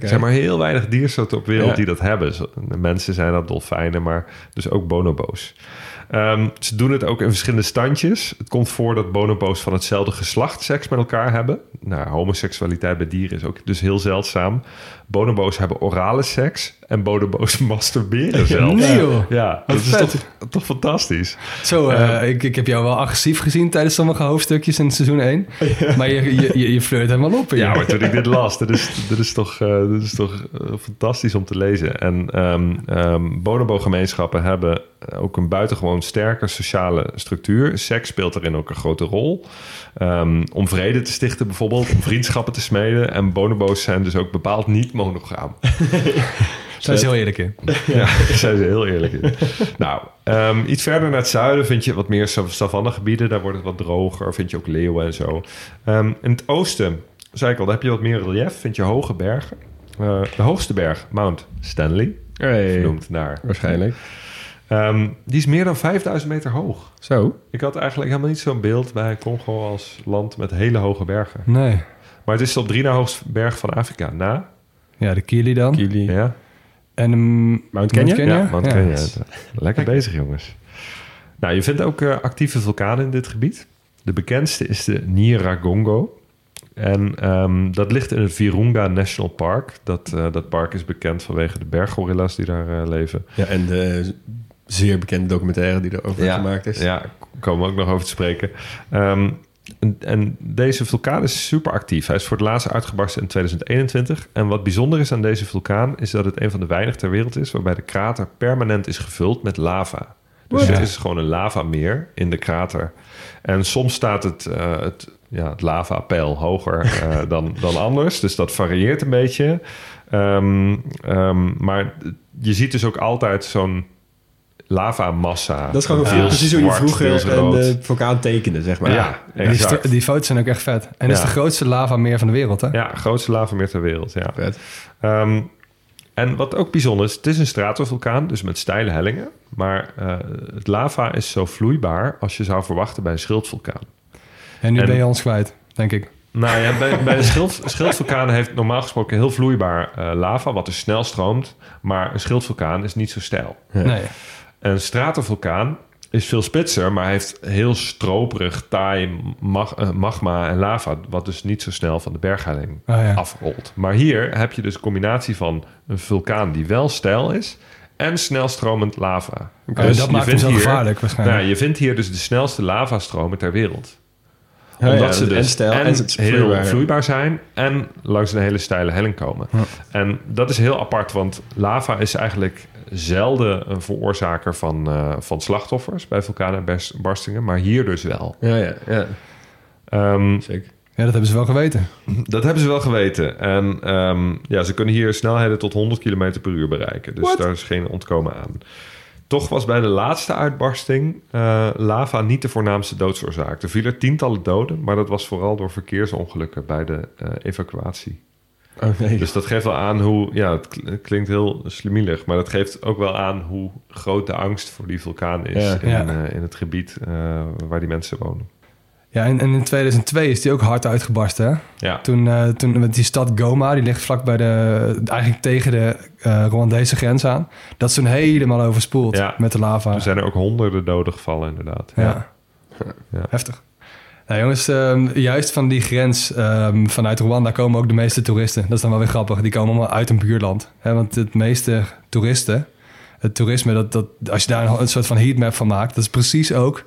Er zijn maar heel weinig diersoorten op wereld Ja. die dat hebben. Mensen zijn dat dolfijnen, maar dus ook bonobo's. Ehm, ze doen het ook in verschillende standjes. Het komt voor dat bonobo's van hetzelfde geslacht seks met elkaar hebben. Nou, homoseksualiteit bij dieren is ook dus heel zeldzaam. Bonobo's hebben orale seks en bonobo's masturberen zelfs. Nee, joh. Ja, dat is toch, toch fantastisch. Zo, eh, ik, ik heb jou wel agressief gezien tijdens sommige hoofdstukjes in seizoen 1. Maar je, je, je, je flirt helemaal op. Ja, maar toen ik dit las, dit is, dit is toch, eh, dit is toch eh, fantastisch om te lezen. En ehm ehm, bonobo-gemeenschappen hebben ook een buitengewoon sterke sociale structuur. Seks speelt daarin ook een grote rol. Ehm, om vrede te stichten bijvoorbeeld, om vriendschappen te smeden. En bonobo's zijn dus ook bepaald niet monogaam. Zijn ze heel eerlijk in. Ja, zijn ze heel eerlijk in. nou, ehm, iets verder naar het zuiden vind je wat meer sav- savannegebieden. Daar wordt het wat droger, vind je ook leeuwen en zo. Ehm, in het oosten, zei ik al, daar heb je wat meer relief. Vind je hoge bergen. Eh, de hoogste berg, Mount Stanley. Hey. Vernoemd naar Waarschijnlijk. Ehm, die is meer dan 5000 meter hoog. Zo. Ik had eigenlijk helemaal niet zo'n beeld bij Congo als land met hele hoge bergen. Nee. Maar het is de op drie na hoogste berg van Afrika. Na? Ja, de Kili dan. Kili. Ja, En um, Mount Kenya? ja Mount Ja. Kenya. Lekker bezig, jongens. Nou, je vindt ook eh, actieve vulkanen in dit gebied. De bekendste is de Nyiragongo. En ehm, dat ligt in het Virunga National Park. Dat, eh, dat park is bekend vanwege de berggorilla's die daar eh, leven. Ja, en de zeer bekende documentaire die erover gemaakt is. Ja, komen we ook nog over te spreken. Ehm, en, en deze vulkaan is super actief. Hij is voor het laatst uitgebarsten in 2021. En wat bijzonder is aan deze vulkaan... is dat het een van de weinig ter wereld is... waarbij de krater permanent is gevuld met lava. Dus What? het is gewoon een lavameer in de krater. En soms staat het, eh, het, ja, het lavapeil hoger eh, dan, dan anders. Dus dat varieert een beetje. Ehm, ehm, maar je ziet dus ook altijd zo'n lavamassa. Dat is gewoon precies hoe je vroeger een eh, vulkaan tekende, zeg maar. Ja, die, die foto's zijn ook echt vet. En het is Ja. de grootste lavameer van de wereld, hè? Ja, grootste lavameer ter wereld, ja. Vet. Ehm, en wat ook bijzonder is, het is een stratovulkaan, dus met steile hellingen. Maar eh, het lava is zo vloeibaar als je zou verwachten bij een schildvulkaan. En nu En- ben je ons kwijt, denk ik. Nou ja, bij, bij een schild, schildvulkaan heeft normaal gesproken heel vloeibaar eh, lava, wat dus snel stroomt. Maar een schildvulkaan is niet zo steil. Ja. Nee. Een stratovulkaan is veel spitser, maar heeft heel stroperig, taai mag- eh, magma en lava, wat dus niet zo snel van de berghelling Oh, ja. afrolt. Maar hier heb je dus een combinatie van een vulkaan die wel steil is en snelstromend lava. Oh, Dus dat je maakt vindt zo hier- gevaarlijk waarschijnlijk. Nou, je vindt hier dus de snelste lavastromen ter wereld. Omdat ja, ze dus en stijl en en het heel vloeibaar. vloeibaar. zijn en langs een hele steile helling komen. En dat is heel apart, want lava is eigenlijk zelden een veroorzaker van, eh, van slachtoffers bij vulkanenbarstingen, maar hier dus wel. Ja, ja, ja. Ehm, Zeker. Ja, dat hebben ze wel geweten. dat hebben ze wel geweten. En ehm, ja, ze kunnen hier snelheden tot 100 km per uur bereiken. Dus daar is geen ontkomen aan. Toch was bij de laatste uitbarsting eh, lava niet de voornaamste doodsoorzaak. Er vielen tientallen doden, maar dat was vooral door verkeersongelukken bij de eh, evacuatie. Oh nee. Dus dat geeft wel aan hoe, ja, het kl- het klinkt heel slimielig, maar dat geeft ook wel aan hoe groot de angst voor die vulkaan is Ja. in, Ja. eh, in het gebied eh, waar die mensen wonen. Ja, en, en in 2002 is die ook hard uitgebarsten, hè? Ja, Toen, eh, toen met die stad Goma, die ligt vlak bij de, eigenlijk tegen de eh Rwandese grens aan. Dat is toen helemaal overspoeld Ja. met de lava. er zijn er ook honderden doden gevallen inderdaad. Ja. Ja. Heftig. Nou jongens, ehm, juist van die grens ehm, vanuit Rwanda komen ook de meeste toeristen. Dat is dan wel weer grappig. Die komen allemaal uit een buurland. Hè, want het meeste toeristen, het toerisme, dat, dat, als je daar een, een soort van heatmap van maakt, dat is precies ook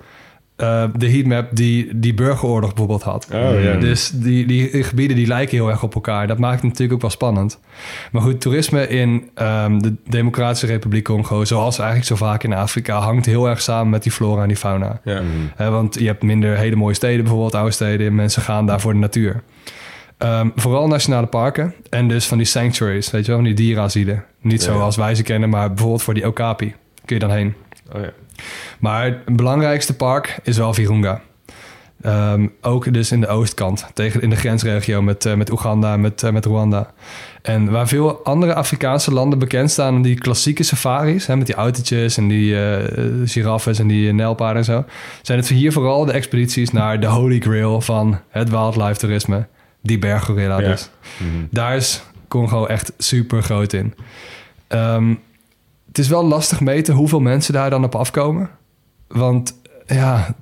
eh, de heatmap die die burgeroorlog bijvoorbeeld had. Oh, ja. Dus die, die gebieden die lijken heel erg op elkaar. Dat maakt het natuurlijk ook wel spannend. Maar goed, toerisme in ehm, de Democratische Republiek Congo, zoals eigenlijk zo vaak in Afrika, hangt heel erg samen met die flora en die fauna. Hè, want je hebt minder hele mooie steden, bijvoorbeeld oude steden. En mensen gaan daar voor de natuur. Ehm, vooral nationale parken en dus van die sanctuaries, weet je wel, van die dierenasielen. Niet zoals wij ze kennen, maar bijvoorbeeld voor die Okapi kun je dan heen. Oh ja. Maar het belangrijkste park is wel Virunga. Ehm, ook dus in de oostkant, tegen, in de grensregio met, eh, met Oeganda en met, eh, met Rwanda. En waar veel andere Afrikaanse landen bekend staan... om die klassieke safaris, hè, met die autootjes en die eh giraffes en die nijlpaarden en zo... zijn het hier vooral de expedities naar de holy grail van het wildlife toerisme. Die berggorilla Ja. dus. Daar is Congo echt super groot in. Ehm, het is wel lastig meten hoeveel mensen daar dan op afkomen. Want ja,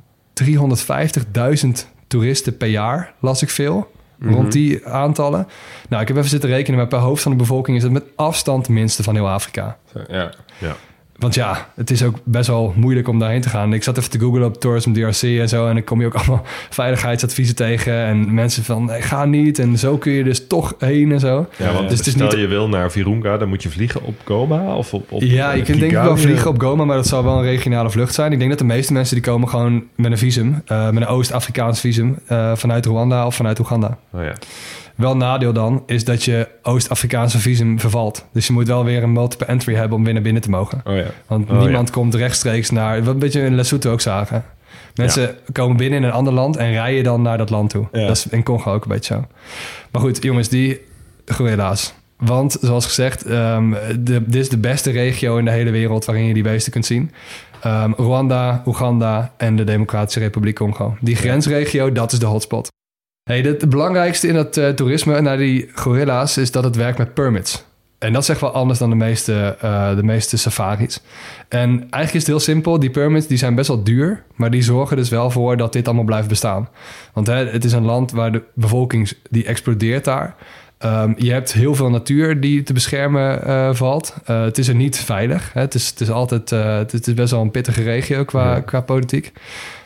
350.000 toeristen per jaar las ik veel. Rond die aantallen. Nou, ik heb even zitten rekenen, maar per hoofd van de bevolking is het met afstand de minste van heel Afrika. Ja. Ja. Want ja, het is ook best wel moeilijk om daarheen te gaan. Ik zat even te googlen op Tourism DRC en zo. En dan kom je ook allemaal veiligheidsadviezen tegen. En mensen van, nee, ga niet. En zo kun je dus toch heen en zo. Ja, want dus het is stel niet je wil naar Virunga, dan moet je vliegen op Goma of op, op ja, je kunt denk ik wel vliegen op Goma, maar dat zal wel een regionale vlucht zijn. Ik denk dat de meeste mensen die komen gewoon met een visum, eh, met een Oost-Afrikaans visum, eh, vanuit Rwanda of vanuit Oeganda. Oh ja. Wel nadeel dan is dat je Oost-Afrikaanse visum vervalt. Dus je moet wel weer een multiple entry hebben om weer naar binnen te mogen. Oh ja. Want Oh, niemand komt rechtstreeks naar, wat een beetje in Lesotho ook zagen. Mensen komen binnen in een ander land en rijden dan naar dat land toe. Dat is in Congo ook een beetje zo. Maar goed, jongens, die gorilla's. Want zoals gezegd, ehm, de, dit is de beste regio in de hele wereld waarin je die beesten kunt zien. Ehm, Rwanda, Oeganda en de Democratische Republiek Congo. Die grensregio, dat is de hotspot. Hey, het belangrijkste in het eh, toerisme naar die gorilla's is dat het werkt met permits. En dat is echt wel anders dan de meeste, eh, de meeste safaris. En eigenlijk is het heel simpel. Die permits die zijn best wel duur. Maar die zorgen dus wel voor dat dit allemaal blijft bestaan. Want hè, het is een land waar de bevolking die explodeert daar. Ehm, je hebt heel veel natuur die te beschermen eh, valt. Het is er niet veilig. Hè. Het, is, het is altijd het, het is best wel een pittige regio qua, qua politiek.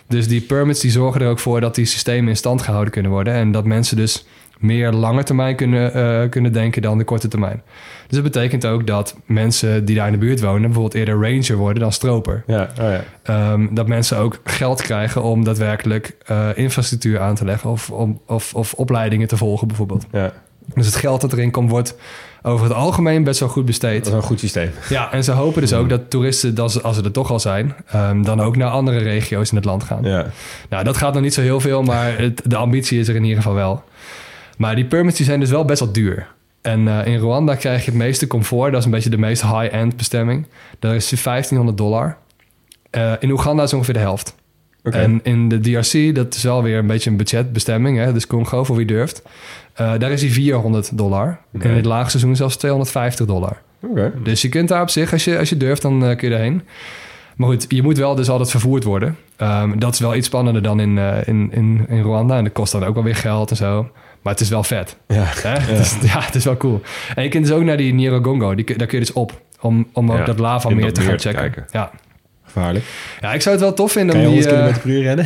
Dus die permits die zorgen er ook voor dat die systemen in stand gehouden kunnen worden. En dat mensen dus meer lange termijn kunnen, kunnen denken dan de korte termijn. Dus dat betekent ook dat mensen die daar in de buurt wonen... bijvoorbeeld eerder ranger worden dan stroper. Ja, oh ja. Ehm, dat mensen ook geld krijgen om daadwerkelijk uh, infrastructuur aan te leggen... Of, om, of, of opleidingen te volgen bijvoorbeeld. Ja. Dus het geld dat erin komt wordt over het algemeen best wel goed besteed. Dat is een goed systeem. Ja, en ze hopen dus ook dat toeristen, als ze er toch al zijn... Um, dan ook naar andere regio's in het land gaan. Ja. Nou, dat gaat nog niet zo heel veel, maar het, de ambitie is er in ieder geval wel. Maar die permits die zijn dus wel best wel duur. En uh, in Rwanda krijg je het meeste comfort. Dat is een beetje de meest high-end bestemming. Daar is 1500 dollar. Uh, in Oeganda is ongeveer de helft. Okay. En in de DRC, dat is wel weer een beetje een budgetbestemming. Hè? Dus Congo, voor wie durft. Uh, daar is hij 400 dollar. Okay. In het laagseizoen zelfs 250 dollar. Okay. Dus je kunt daar op zich, als je, als je durft, dan kun je erheen. Maar goed, je moet wel dus altijd vervoerd worden. Um, dat is wel iets spannender dan in, in, in, in Rwanda. En dat kost dan ook wel weer geld en zo. Maar het is wel vet. Ja. Hè? Ja. Het, is, ja, het is wel cool. En je kunt dus ook naar die Nyiragongo. Die, daar kun je dus op. Om, om ook Ja, dat lava meer te gaan checken. kijken. Ja. Gevaarlijk. ja, ik zou het wel tof vinden om die... 100 km per uur rennen?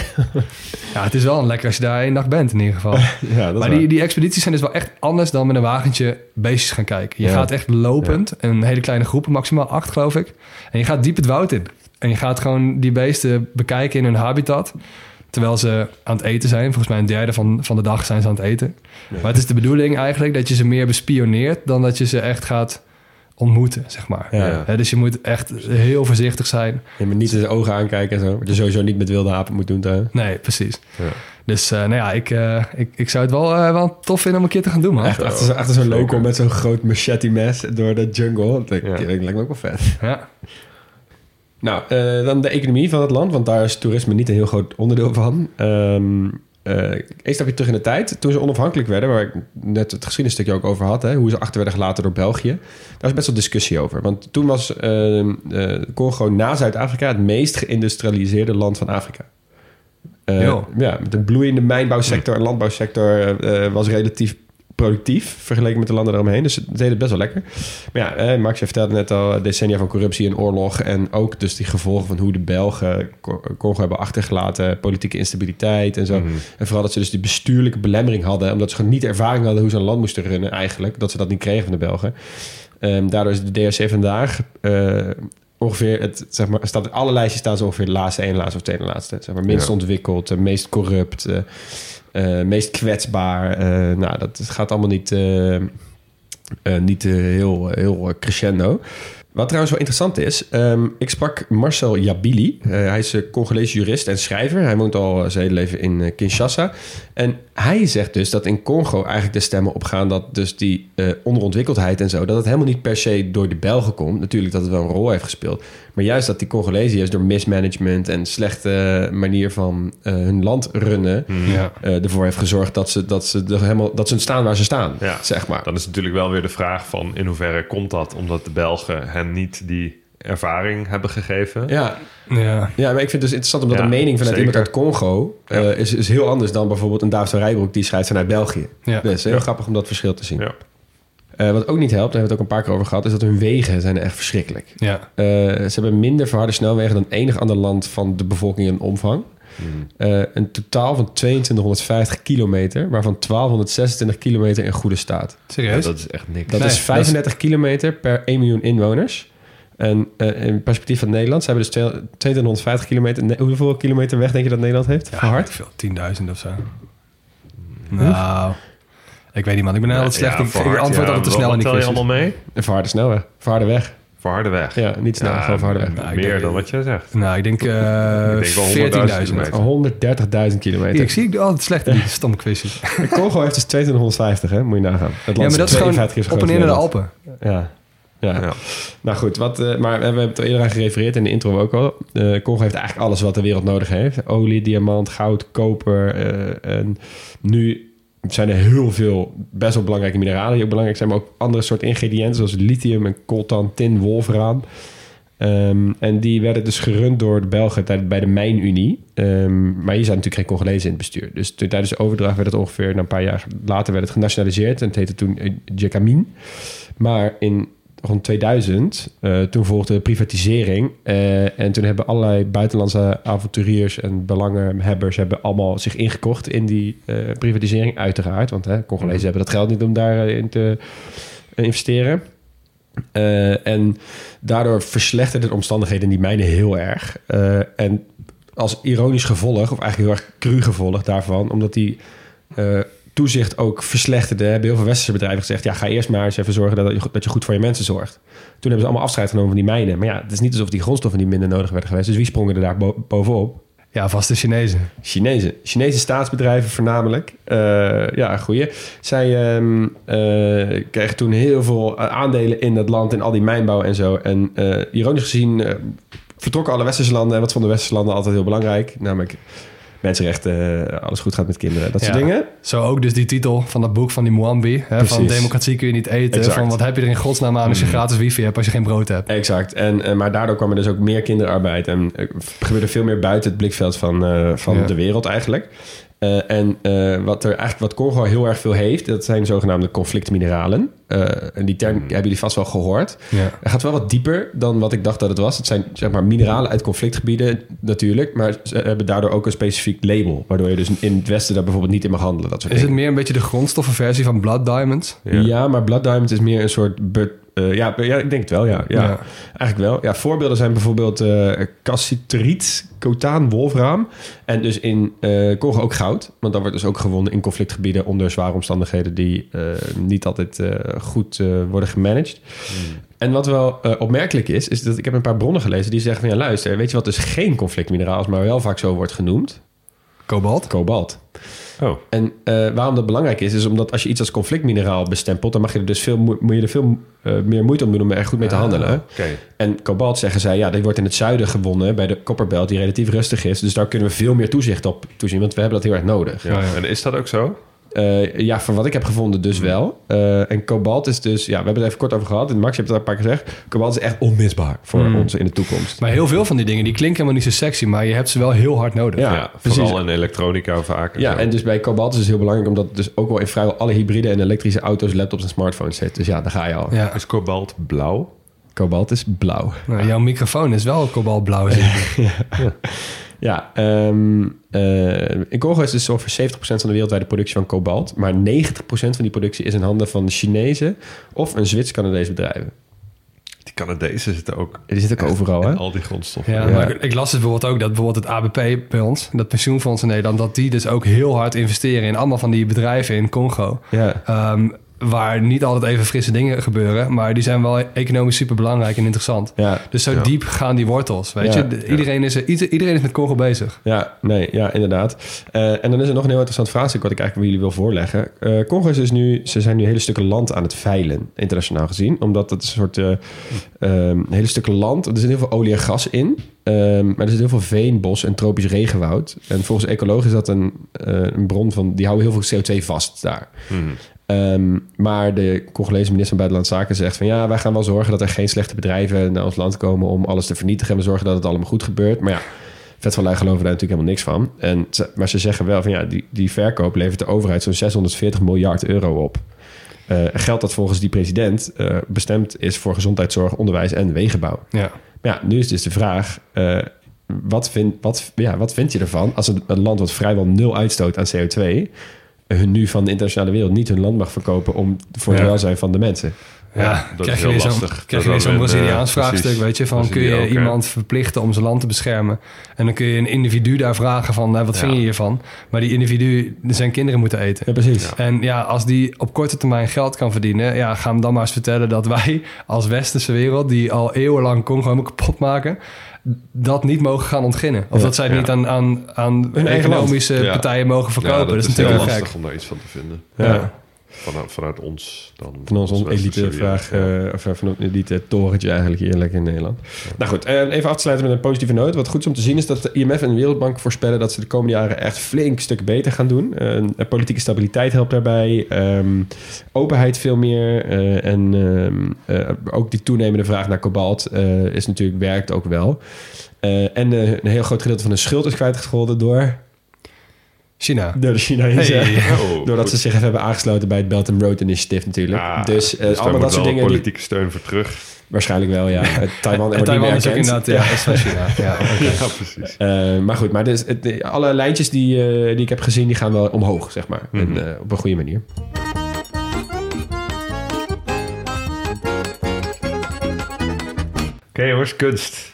ja, het is wel lekker als je daar één dag bent in ieder geval. ja, maar die, die expedities zijn dus wel echt anders dan met een wagentje beestjes gaan kijken. Je Ja. gaat echt lopend. En hele kleine groepen, maximaal acht geloof ik. En je gaat diep het woud in. En je gaat gewoon die beesten bekijken in hun habitat. Terwijl ze aan het eten zijn. Volgens mij een derde van, van de dag zijn ze aan het eten. Maar het is de bedoeling eigenlijk dat je ze meer bespioneert... dan dat je ze echt gaat ontmoeten, zeg maar. Ja. Dus je moet echt heel voorzichtig zijn. Je moet niet in de ogen aankijken en zo. Wat je sowieso niet met wilde apen moet doen. Thuis. Nee, precies. Ja. Dus eh, nou ja, ik, eh, ik, ik zou het wel, eh, wel tof vinden om een keer te gaan doen, man. Echt achter, zo- achter zo'n loco met zo'n groot machete mes door de jungle. Dat, Ja. dat lijkt me ook wel vet. Ja. Nou, eh, dan de economie van het land, want daar is toerisme niet een heel groot onderdeel van. Ehm eh een stapje terug in de tijd. Toen ze onafhankelijk werden, waar ik net het geschiedenisstukje ook over had, hè, hoe ze achter werden gelaten door België, daar is best wel discussie over. Want toen was ehm, eh, Congo na Zuid-Afrika het meest geïndustrialiseerde land van Afrika. Eh, ja, met een bloeiende mijnbouwsector en landbouwsector eh, was relatief productief vergeleken met de landen eromheen. Dus het deed het best wel lekker. Maar ja, eh, Max, je vertelde net al decennia van corruptie en oorlog. En ook dus die gevolgen van hoe de Belgen Co- Congo hebben achtergelaten. Politieke instabiliteit en zo. Mhm. En vooral dat ze dus die bestuurlijke belemmering hadden. Omdat ze gewoon niet ervaring hadden hoe ze een land moesten runnen eigenlijk. Dat ze dat niet kregen van de Belgen. Ehm, daardoor is de DRC vandaag... eh, Ongeveer, het, zeg maar, staat in alle lijstjes staan ze ongeveer de laatste, één laatste of tweede laatste. Zeg maar, minst Ja. ontwikkeld, eh, meest corrupt, eh, eh, meest kwetsbaar. Eh, nou, dat gaat allemaal niet, eh, niet heel, heel crescendo. Wat trouwens wel interessant is, ehm, ik sprak Marcel Jabili. Hij is een Congolese jurist en schrijver. Hij woont al zijn hele leven in Kinshasa. En hij zegt dus dat in Congo eigenlijk de stemmen opgaan... dat dus die onderontwikkeldheid en zo... dat het helemaal niet per se door de Belgen komt. Natuurlijk dat het wel een rol heeft gespeeld. Maar juist dat die Congolezen juist door mismanagement... en slechte manier van eh, hun land runnen... Ja. eh, ervoor heeft gezorgd dat ze, dat, ze er helemaal, dat ze staan waar ze staan, Ja. zeg maar. Dan is natuurlijk wel weer de vraag van in hoeverre komt dat omdat de Belgen hen niet die ervaring hebben gegeven. Ja, Ja. Ja, maar ik vind het dus interessant omdat Ja, de mening vanuit zeker. iemand uit Congo eh, is, is heel anders dan bijvoorbeeld een David van Rijbroek die schrijft vanuit België. Ja. Dus heel Ja. grappig om dat verschil te zien. Ja. Eh, wat ook niet helpt, daar hebben we het ook een paar keer over gehad, is dat hun wegen zijn echt verschrikkelijk. Ja. Eh, ze hebben minder verharde snelwegen dan enig ander land van de bevolking in omvang. Eh, een totaal van 2250 kilometer, waarvan 1226 kilometer in goede staat. Serieus? dat is echt niks. Dat Nee, is 35 kilometer per 1 miljoen inwoners. En eh, in perspectief van Nederland, ze hebben dus 2250 kilometer. Hoeveel kilometer weg denk je dat Nederland heeft? ja, Verhard? veel. 10.000 of zo. Nou, ik weet niet man. Ik ben heel Ja, slecht. ja, ik, antwoord ja, altijd te snel in wat die tel je allemaal mee? Een verharde snelweg. Verharde weg. Voor Harderweg. Ja, niet snel, Ja, gewoon voor Harderweg. m- Nou, meer denk- dan wat jij zegt. Nou, ik denk, eh Ik denk wel 100.000 14.000. kilometer. 130.000 kilometer. Ik zie ik altijd slecht in die stomme quizjes. Congo heeft dus 2250, hè? Moet je nagaan. Het land Ja, maar dat is gewoon 52 keer zo op en naar de Alpen. Ja. Ja. Ja. Nou goed, wat, eh, maar we hebben het er eerder aan gerefereerd in de intro ook al. Eh Congo heeft eigenlijk alles wat de wereld nodig heeft. Olie, diamant, goud, koper. eh, en nu zijn er heel veel best wel belangrijke mineralen die ook belangrijk zijn. Maar ook andere soorten ingrediënten zoals lithium en coltan, tin, wolfraan. Ehm, en die werden dus gerund door de Belgen bij de Mijnunie. Ehm, maar hier zijn natuurlijk geen Congolezen in het bestuur. Dus tijdens de overdracht werd het ongeveer... na een paar jaar later werd het genationaliseerd. En het heette toen eh, Jekamin. Maar in rond 2000, eh, toen volgde de privatisering. eh, en toen hebben allerlei buitenlandse avonturiers en belangenhebbers... hebben allemaal zich ingekocht in die eh, privatisering, uiteraard. Want hè, Congolezen hebben dat geld niet om daarin te investeren. En daardoor verslechterden de omstandigheden in die mijnen heel erg. En als ironisch gevolg, of eigenlijk heel erg cru gevolg daarvan, omdat die toezicht ook verslechterde, hebben heel veel westerse bedrijven gezegd: ja, ga eerst maar eens even zorgen dat je, dat je goed voor je mensen zorgt. Toen hebben ze allemaal afscheid genomen van die mijnen. Maar ja, het is niet alsof die grondstoffen niet minder nodig werden geweest. Dus wie sprongen er daar bo- bovenop? Ja, vast de Chinezen. Chinezen. Chinese staatsbedrijven voornamelijk. Eh, ja, goeie. Zij eh, kregen toen heel veel eh, aandelen in dat land, in al die mijnbouw en zo. En ironisch gezien vertrokken alle westerse landen. En wat vonden westerse landen altijd heel belangrijk? Namelijk mensenrechten, eh, alles goed gaat met kinderen, dat soort dingen. Zo ook dus die titel van dat boek van die Mwambi. Hè, van democratie kun je niet eten. Exact. Van wat heb je er in godsnaam aan als je gratis wifi hebt als je geen brood hebt. Exact. En, eh, maar daardoor kwam er dus ook meer kinderarbeid. En er gebeurde veel meer buiten het blikveld van, eh, van de wereld eigenlijk. Eh, en eh, wat er eigenlijk wat Congo heel erg veel heeft, dat zijn zogenaamde conflictmineralen. Eh, en die term hebben jullie vast wel gehoord. Ja. Het gaat wel wat dieper dan wat ik dacht dat het was. Het zijn zeg maar mineralen uit conflictgebieden natuurlijk, maar ze hebben daardoor ook een specifiek label, waardoor je dus in het westen daar bijvoorbeeld niet in mag handelen. Dat soort Is het meer een beetje de grondstoffenversie van Blood Diamond? Ja. maar Blood Diamond is meer een soort... eh, ja, ja, ik denk het wel, ja. ja. Ja. Eigenlijk wel. Ja, voorbeelden zijn bijvoorbeeld eh cassiteriet, cotaan, wolfraam. En dus in Congo ook goud. Want dat wordt dus ook gewonnen in conflictgebieden... onder zware omstandigheden die niet altijd goed worden gemanaged. En wat wel opmerkelijk is, is dat ik heb een paar bronnen gelezen... die zeggen van ja, luister, weet je wat dus geen conflictmineraal is... maar wel vaak zo wordt genoemd? Kobalt? Kobalt. Oh, En eh, waarom dat belangrijk is, is omdat als je iets als conflictmineraal bestempelt, dan mag je er dus veel, moe- moet je er veel eh, meer moeite om doen om er goed mee te handelen. oké. En kobalt zeggen zij, ja, dit wordt in het zuiden gewonnen bij de kopperbelt die relatief rustig is. Dus daar kunnen we veel meer toezicht op toezien, want we hebben dat heel erg nodig. Ja. En is dat ook zo? Eh, ja, van wat ik heb gevonden dus wel. Eh, en kobalt is dus, ja, we hebben het even kort over gehad. En Max, je hebt het al een paar keer gezegd. Kobalt is echt onmisbaar voor Hmm. ons in de toekomst. Maar heel veel van die dingen, die klinken helemaal niet zo sexy, maar je hebt ze wel heel hard nodig. Ja, Ja, precies. vooral in elektronica vaak. Ja, zo. en dus bij kobalt is het heel belangrijk omdat het dus ook wel in vrijwel alle hybride en elektrische auto's, laptops en smartphones zit. Dus ja, daar ga je al. Ja. Is kobalt blauw? Kobalt is blauw. Nou, jouw microfoon is wel kobaltblauw. zie ik. Ja, ehm, eh, in Congo is dus ongeveer 70% van de wereldwijde productie van kobalt. Maar 90% van die productie is in handen van de Chinezen of een Zwits-Canadese bedrijven. Die Canadezen zitten ook Die zitten ook overal, hè? in al die grondstoffen. Ja, Ja. maar ik, ik las dus bijvoorbeeld ook dat bijvoorbeeld het ABP bij ons, dat pensioenfonds in Nederland, dat die dus ook heel hard investeren in allemaal van die bedrijven in Congo. Ja, Ehm, waar niet altijd even frisse dingen gebeuren, maar die zijn wel economisch super belangrijk en interessant. ja, Dus zo Ja. diep gaan die wortels, weet Ja. je. De- iedereen, is, er- ieder- iedereen is met Congo bezig. ja, nee, ja, inderdaad. Eh, en dan is er nog een heel interessant vraagstuk wat ik eigenlijk bij jullie wil voorleggen. Eh, Congo is dus nu, ze zijn nu hele stukken land aan het veilen, internationaal gezien. Omdat het een soort eh, ehm, hele stukken land, er zit heel veel olie en gas in. Ehm, maar er zit heel veel veen, bos en tropisch regenwoud. En volgens ecologen is dat een, een bron van, die houden heel veel CO2 vast daar. Mhm. Ehm, maar de Congolese minister van Buitenlandse Zaken zegt van ja, wij gaan wel zorgen dat er geen slechte bedrijven naar ons land komen om alles te vernietigen. En we zorgen dat het allemaal goed gebeurt. Maar ja, vet van lui geloven daar natuurlijk helemaal niks van. En maar ze zeggen wel van ja, die, die verkoop levert de overheid zo'n 640 miljard euro op. Eh, geld dat volgens die president eh, bestemd is voor gezondheidszorg, onderwijs en wegenbouw. Ja. Maar ja, nu is dus de vraag: eh, wat, vind, wat, ja, wat vind je ervan als een, een land wat vrijwel nul uitstoot aan CO2, hun nu van de internationale wereld niet hun land mag verkopen om voor het Ja. welzijn van de mensen? Ja, dat krijg is je heel weer zo'n lastig. krijg je weer zo'n Braziliaans eh, vraagstuk, precies. weet je. Van, kun je ook, iemand verplichten om zijn land te beschermen? En dan kun je een individu daar vragen van, nou, wat Ja. vind je hiervan? Maar die individu, zijn kinderen moeten eten. Ja, precies. En ja, als die op korte termijn geld kan verdienen... ja, ga hem dan maar eens vertellen dat wij als westerse wereld... die al eeuwenlang Congo helemaal kapot maken... dat niet mogen gaan ontginnen. Of Ja. dat zij het Ja. niet aan, aan, aan Hun eigen economische partijen mogen verkopen. Ja, dat, is heel natuurlijk heel lastig gek. om daar iets van te vinden. Ja. Vanuit, vanuit ons dan. Van ons elite vraag, eh, of eh, van een elite torentje eigenlijk lekker in Nederland. Nou goed, eh, even af te sluiten met een positieve noot. Wat goed is om te zien is dat de IMF en de Wereldbank voorspellen dat ze de komende jaren echt flink stuk beter gaan doen. Politieke stabiliteit helpt daarbij. ehm, openheid veel meer. en ehm, eh, ook die toenemende vraag naar kobalt is natuurlijk, werkt ook wel. En een heel groot gedeelte van de schuld is kwijtgescholden door, China. door de Chinezen. Hey. Oh, Doordat goed. ze zich even hebben aangesloten bij het Belt and Road Initiative natuurlijk. Ah, dus eh, daar allemaal dat soort dingen. Die, politieke steun voor terug. waarschijnlijk wel, ja. Het Taiwan En Taiwan is ook inderdaad, ja, is van China. Ja. Ja, precies. Eh, maar goed, maar dus, het, alle lijntjes die, eh, die ik heb gezien, die gaan wel omhoog, zeg maar. Mhm. En eh, op een goede manier. Oké jongens, kunst.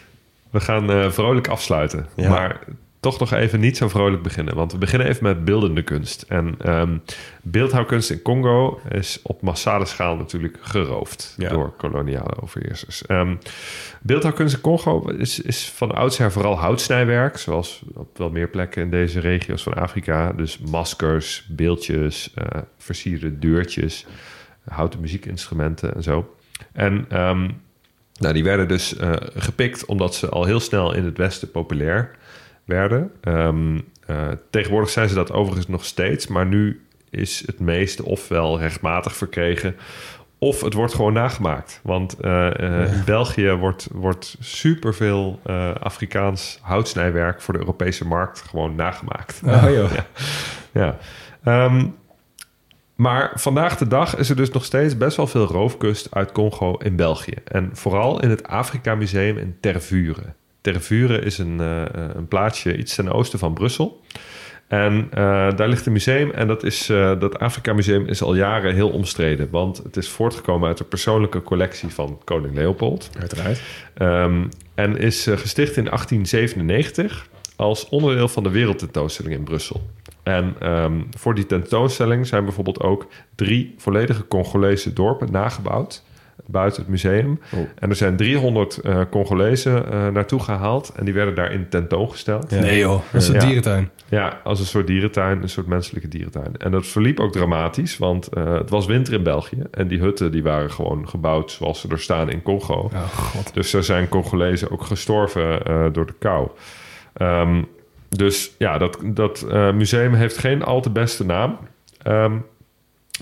We gaan eh, vrolijk afsluiten. Ja. Maar toch nog even niet zo vrolijk beginnen. Want we beginnen even met beeldende kunst. En ehm, beeldhouwkunst in Congo is op massale schaal natuurlijk geroofd Ja. door koloniale overheersers. Ehm, beeldhouwkunst in Congo is, is van oudsher vooral houtsnijwerk. Zoals op wel meer plekken in deze regio's van Afrika. Dus maskers, beeldjes, eh, versierde deurtjes, houten muziekinstrumenten en zo. En ehm, nou, die werden dus eh, gepikt omdat ze al heel snel in het Westen populair werden. Ehm, eh, tegenwoordig zijn ze dat overigens nog steeds, maar nu is het meeste ofwel rechtmatig verkregen. Of het wordt gewoon nagemaakt. Want eh, eh, in België wordt, wordt superveel eh Afrikaans houtsnijwerk voor de Europese markt gewoon nagemaakt. Oh, joh. Ja. ja. Ehm, maar vandaag de dag is er dus nog steeds best wel veel roofkust uit Congo in België. En vooral in het Afrika Museum in Tervuren. Tervuren is een, eh, een plaatsje iets ten oosten van Brussel. En eh, daar ligt een museum en dat, is, eh, dat Afrika Museum is al jaren heel omstreden. Want het is voortgekomen uit de persoonlijke collectie van koning Leopold. Uiteraard. Ehm, en is eh, gesticht in 1897 als onderdeel van de wereldtentoonstelling in Brussel. En ehm, voor die tentoonstelling zijn bijvoorbeeld ook drie volledige Congolese dorpen nagebouwd buiten het museum. Oh. En er zijn 300 eh Congolezen eh, naartoe gehaald en die werden daarin tentoongesteld. Ja. Nee joh, dat is een dierentuin. Ja, als een soort dierentuin, een soort menselijke dierentuin. En dat verliep ook dramatisch, want eh, het was winter in België. En die hutten die waren gewoon gebouwd zoals ze er staan in Congo. Oh god. Dus er zijn Congolezen ook gestorven eh, door de kou. Ehm, dus ja, dat, dat eh, museum heeft geen al te beste naam. Ehm,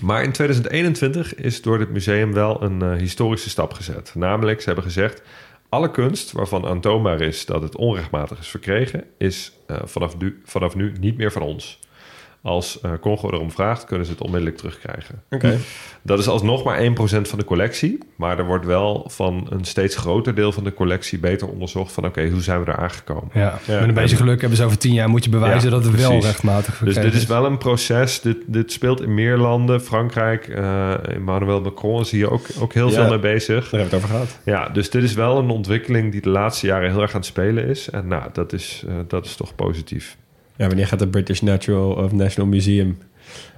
maar in 2021 is door dit museum wel een eh, historische stap gezet. Namelijk, ze hebben gezegd... alle kunst waarvan aantoonbaar is dat het onrechtmatig is verkregen... is eh, vanaf, vanaf nu niet meer van ons. Als eh, Congo erom vraagt, kunnen ze het onmiddellijk terugkrijgen. Oké. Dat is alsnog maar 1% van de collectie. Maar er wordt wel van een steeds groter deel van de collectie beter onderzocht van oké, hoe zijn we daar aangekomen? Ja, Ja. met een beetje geluk hebben ze over tien jaar moet je bewijzen Ja, dat het wel precies. rechtmatig Dus verkregen dit is wel een proces. Dit, dit speelt in meer landen. Frankrijk, eh Emmanuel Macron is hier ook, ook heel Ja. veel mee bezig. Daar hebben we het over gehad. Ja, dus dit is wel een ontwikkeling die de laatste jaren heel erg aan het spelen is. En nou, dat is, eh, dat is toch positief. Ja, wanneer gaat de British Natural of National Museum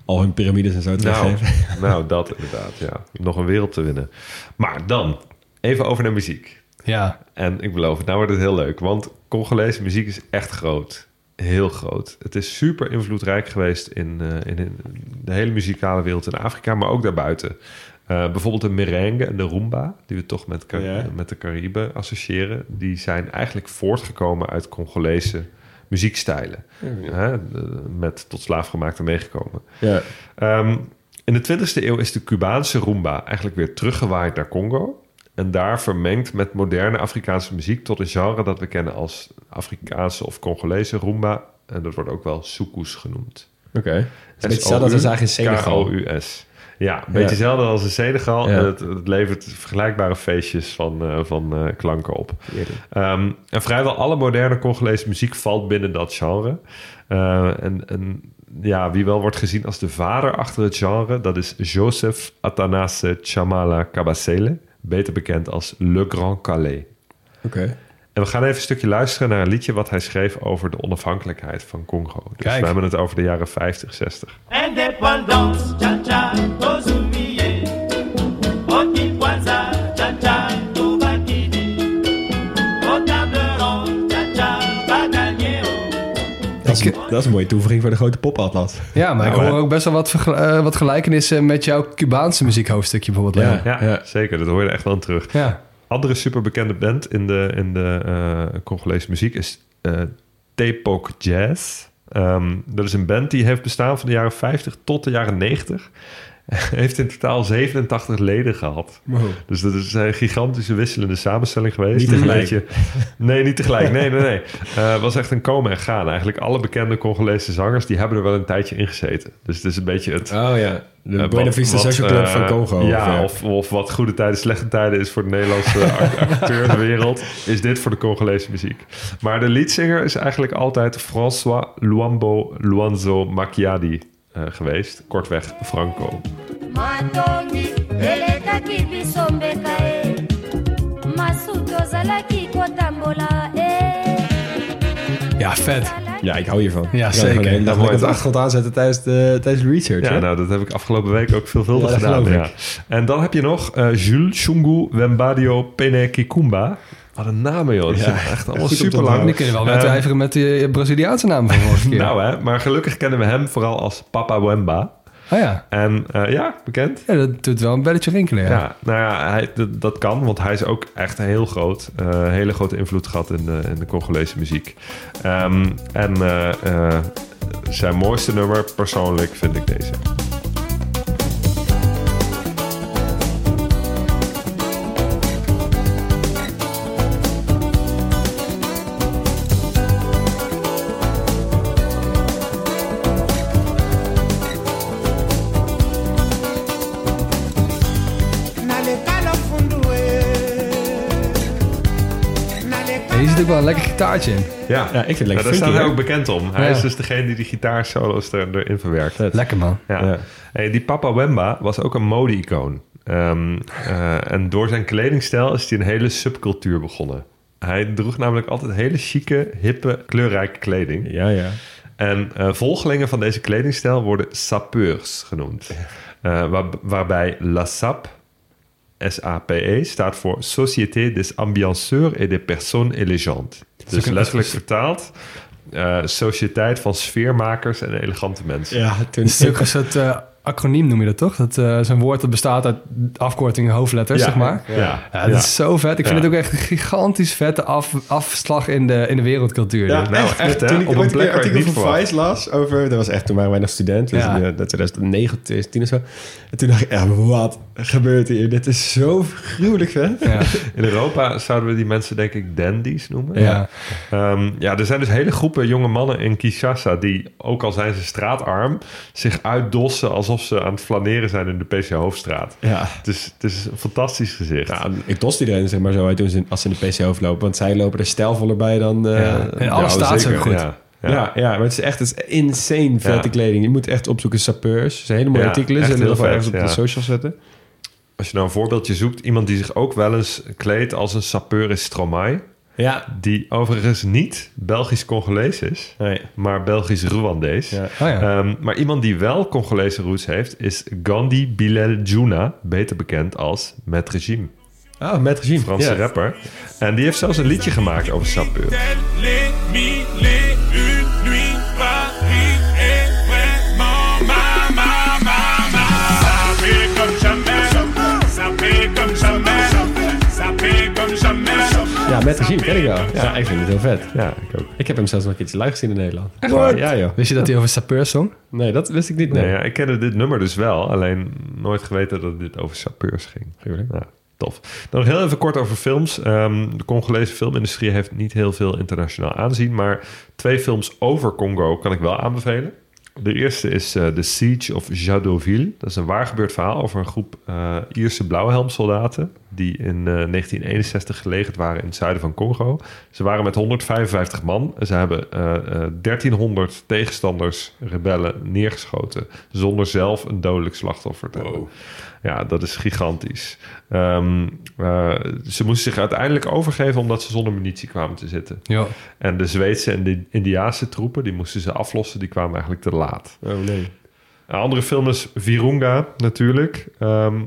al hun piramides en zo Nou, teruggeven? nou, dat inderdaad, ja. Nog een wereld te winnen. Maar dan, even over naar muziek. Ja, En ik beloof het, nou wordt het heel leuk. Want Congolese muziek is echt groot. Heel groot. Het is super invloedrijk geweest in, eh, in, in de hele muzikale wereld in Afrika, maar ook daarbuiten. Eh, bijvoorbeeld de merengue en de rumba, die we toch met, Ja. met de Cariben associëren, die zijn eigenlijk voortgekomen uit Congolese muziekstijlen. Hè, de- met tot slaafgemaakte meegekomen. Ja. Ehm, in de 20e eeuw is de Cubaanse rumba eigenlijk weer teruggewaaid naar Congo. En daar vermengd met moderne Afrikaanse muziek tot een genre dat we kennen als Afrikaanse of Congolese rumba. En dat wordt ook wel soukous genoemd. Oké. Het is een beetje hetzelfde als eigenlijk in Senegal. K-O-U-S. Ja, een beetje hetzelfde als in Senegal. Het, het levert vergelijkbare feestjes van, eh, van eh, klanken op. Ehm, en vrijwel alle moderne Congolese muziek valt binnen dat genre. Eh, en, en ja, wie wel wordt gezien als de vader achter het genre... dat is Joseph Athanase Chamala Kabasele. Beter bekend als Le Grand Calais. Oké. En we gaan even een stukje luisteren naar een liedje... wat hij schreef over de onafhankelijkheid van Congo. Dus Kijk. we hebben het over de jaren 50, 60. Indépendance, cha-cha, tozumie. Okikwanza, cha-cha, tubakidi. Otableron, cha-cha, baganyeo. Dat is, dat is een mooie toevoeging voor de grote popatlas. Ja, maar ik hoor ook best wel wat, eh, wat gelijkenissen met jouw Cubaanse muziekhoofdstukje bijvoorbeeld. Ja. Ja, Ja. zeker. Dat hoor je er echt wel terug. ja. Andere superbekende band in de, in de eh, Congolese muziek is eh Tepok Jazz. Ehm, dat is een band die heeft bestaan van de jaren 50 tot de jaren 90. heeft in totaal 87 leden gehad. Dus dat is een gigantische wisselende samenstelling geweest. Niet Een tegelijk. beetje- nee, niet tegelijk. Nee, nee, nee. Eh, Het was echt een komen en gaan. Eigenlijk alle bekende Congolese zangers... die hebben er wel een tijdje in gezeten. Dus het is een beetje het... Oh ja, de eh, Buena wat- Vista wat, Social Club eh, van Congo. Ja, of, of wat goede tijden, slechte tijden is voor de Nederlandse act- acteurswereld, is dit voor de Congolese muziek. Maar de leadzanger is eigenlijk altijd François Luambo Luanzo Macchiadi eh, geweest. Kortweg Franco. e e ja, vet. Ja, ik hou hiervan. Ja, Ik zeker. lekker op de toch? achtergrond aanzetten tijdens de, tijdens de research. Ja, hè? nou, dat heb ik afgelopen week ook veelvuldig Ja, dat gedaan. Ja. En dan heb je nog eh, Jules Chungu Wembadio Pene Kikumba. Wat een namen, joh. Dat Ja, is echt allemaal super lang. Die kun je wel wedijveren met die Braziliaanse naam van vorige keer. Nou hè, maar gelukkig kennen we hem vooral als Papa Wemba. oh ja. En eh, ja, bekend. ja, dat doet wel een belletje rinkelen. Ja. Ja, nou ja, hij, dat, dat kan, want hij is ook echt heel groot. eh hele grote invloed gehad in de, in de Congolese muziek. Ehm, en eh, eh, zijn mooiste nummer, persoonlijk, vind ik deze. Lekker gitaartje in. Ja, Ja, ik vind het Nou, lekker daar staat hij ook bekend om. Hij Ja. is dus degene die die gitaarsolo's er, erin verwerkt. Lekker man. Ja. Ja. Hey, die Papa Wemba was ook een mode-icoon. Ehm, eh, en door zijn kledingstijl is hij een hele subcultuur begonnen. Hij droeg namelijk altijd hele chique, hippe, kleurrijke kleding. Ja, ja. En eh, volgelingen van deze kledingstijl worden sapeurs genoemd. Eh, waar- waarbij la SAP, S-A-P-E, staat voor Société des Ambianceurs et des Personnes Élégantes. Dus een- letterlijk vertaald, eh, Sociëteit van sfeermakers en elegante mensen. Ja, toen... Het is een soort eh, acroniem noem je dat toch? Dat eh, is een woord dat bestaat uit afkortingen, hoofdletters, zeg maar. Ja, Ja, dat ja. is zo vet. Ik vind Ja. het ook echt een gigantisch vette af, afslag in de, in de wereldcultuur. Ja. Nou, echt, hè? Toen ik Op een plek artikel het van Vice las over... Dat was echt, toen waren wij nog student. Dus dat 2009, 2010 of zo. En toen dacht ik, ja, wat gebeurt hier? Dit is zo gruwelijk vet. Ja. In Europa zouden we die mensen denk ik dandies noemen. Ja. Ehm, ja, er zijn dus hele groepen jonge mannen in Kinshasa... die, ook al zijn ze straatarm... zich uitdossen alsof ze aan het flaneren zijn in de PC Hoofdstraat. Ja. Het is, het is een fantastisch gezicht. Ja, ik dost iedereen zeg maar zo uit ze, als ze in de PC hoofd Want zij lopen er stijlvoller bij dan... eh, Ja. En alles Ja, staat zo goed. Ja, Ja. ja. Ja, maar het is echt het is insane vette Ja. kleding. Je moet echt opzoeken sapeurs. Het zijn hele mooie Ja, artikelen. Ze zullen nog ergens op ja. de social zetten. Als je nou een voorbeeldje zoekt... iemand die zich ook wel eens kleedt als een sapeur is Stromae... Ja. die overigens niet Belgisch-Congolees is... Nee. maar Belgisch-Rwandees. Ja. Oh ja. Ehm, maar iemand die wel Congolese roots heeft... is Gandhi Bilal Juna, beter bekend als Met Regime. Oh, met regime. Franse rapper. En die heeft zelfs een liedje gemaakt over sapeur. Met regime ken ik wel. Ja, ik vind het heel vet. Ja, ik ook. Ik heb hem zelfs nog een keertje live gezien in Nederland. Echt waar? Ja, joh. Wist je dat hij over sapeurs zong? Nee, dat wist ik niet. Nee. Nee, ja, ik kende dit nummer dus wel. Alleen nooit geweten dat dit over sapeurs ging. Gruwelijk. Ja, tof. Dan nog heel even kort over films. Ehm, de Congolese filmindustrie heeft niet heel veel internationaal aanzien. Maar twee films over Congo kan ik wel aanbevelen. De eerste is eh, The Siege of Jadotville. Dat is een waargebeurd verhaal over een groep eh, Ierse blauwhelmsoldaten... die in eh, 1961 gelegerd waren in het zuiden van Congo. Ze waren met 155 man. En ze hebben eh, eh, 1300 tegenstanders, rebellen, neergeschoten... zonder zelf een dodelijk slachtoffer te hebben. Ja, dat is gigantisch. Ehm, eh, ze moesten zich uiteindelijk overgeven... omdat ze zonder munitie kwamen te zitten. Ja. En de Zweedse en de Indiaanse troepen... die moesten ze aflossen, die kwamen eigenlijk te laat. Oh nee. Een andere film is Virunga, natuurlijk. Ehm,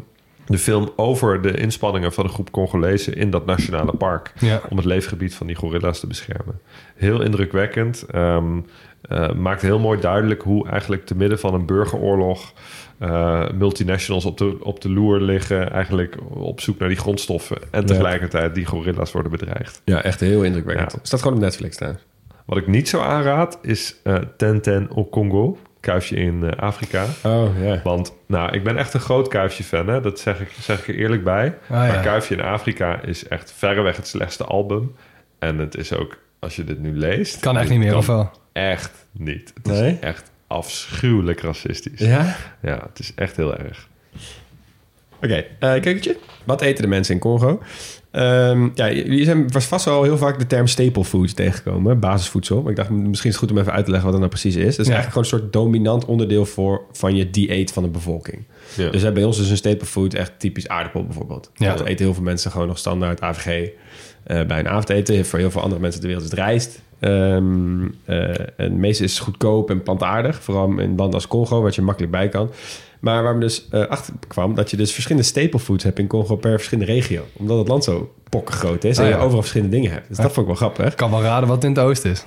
de film over de inspanningen van een groep Congolezen in dat nationale park. Ja. Om het leefgebied van die gorilla's te beschermen. Heel indrukwekkend. Ehm, eh, maakt heel mooi duidelijk hoe eigenlijk te midden van een burgeroorlog. eh, multinationals op de, op de loer liggen. Eigenlijk op zoek naar die grondstoffen. En tegelijkertijd die gorilla's worden bedreigd. Ja, echt heel indrukwekkend. Ja. Staat gewoon op Netflix trouwens. Wat ik niet zo aanraad is eh Tenten au Congo. Kuifje in eh, Afrika. Oh, ja. Want nou, ik ben echt een groot Kuifje-fan. Hè? Dat zeg ik, zeg ik er eerlijk bij. Ah, ja. maar Kuifje in Afrika is echt verreweg het slechtste album. En het is ook, als je dit nu leest... Kan echt niet meer, of wel? Echt niet. Het Nee? is echt afschuwelijk racistisch. Ja? Ja, het is echt heel erg. Oké, eh keukentje. Wat eten de mensen in Congo? Ehm, ja, jullie zijn was vast wel heel vaak de term staple food tegengekomen, basisvoedsel. Maar ik dacht, misschien is het goed om even uit te leggen wat dat nou precies is. Het is Ja. eigenlijk gewoon een soort dominant onderdeel voor, van je dieet van de bevolking. Ja. Dus bij ons is een staple food echt typisch aardappel bijvoorbeeld. Ja. Dat eten heel veel mensen gewoon nog standaard AVG eh, bij een avondeten. Voor heel veel andere mensen ter wereld is het rijst. Ehm, eh, en het meeste is goedkoop en plantaardig. Vooral in landen als Congo, wat je makkelijk bij kan. Maar waar we dus eh, achter kwam, dat je dus verschillende staple foods hebt in Congo per verschillende regio. Omdat het land zo pokkengroot is en Ah, je overal verschillende dingen hebt. Dus dat vond ik wel grappig. Ik kan wel raden wat in het oosten is.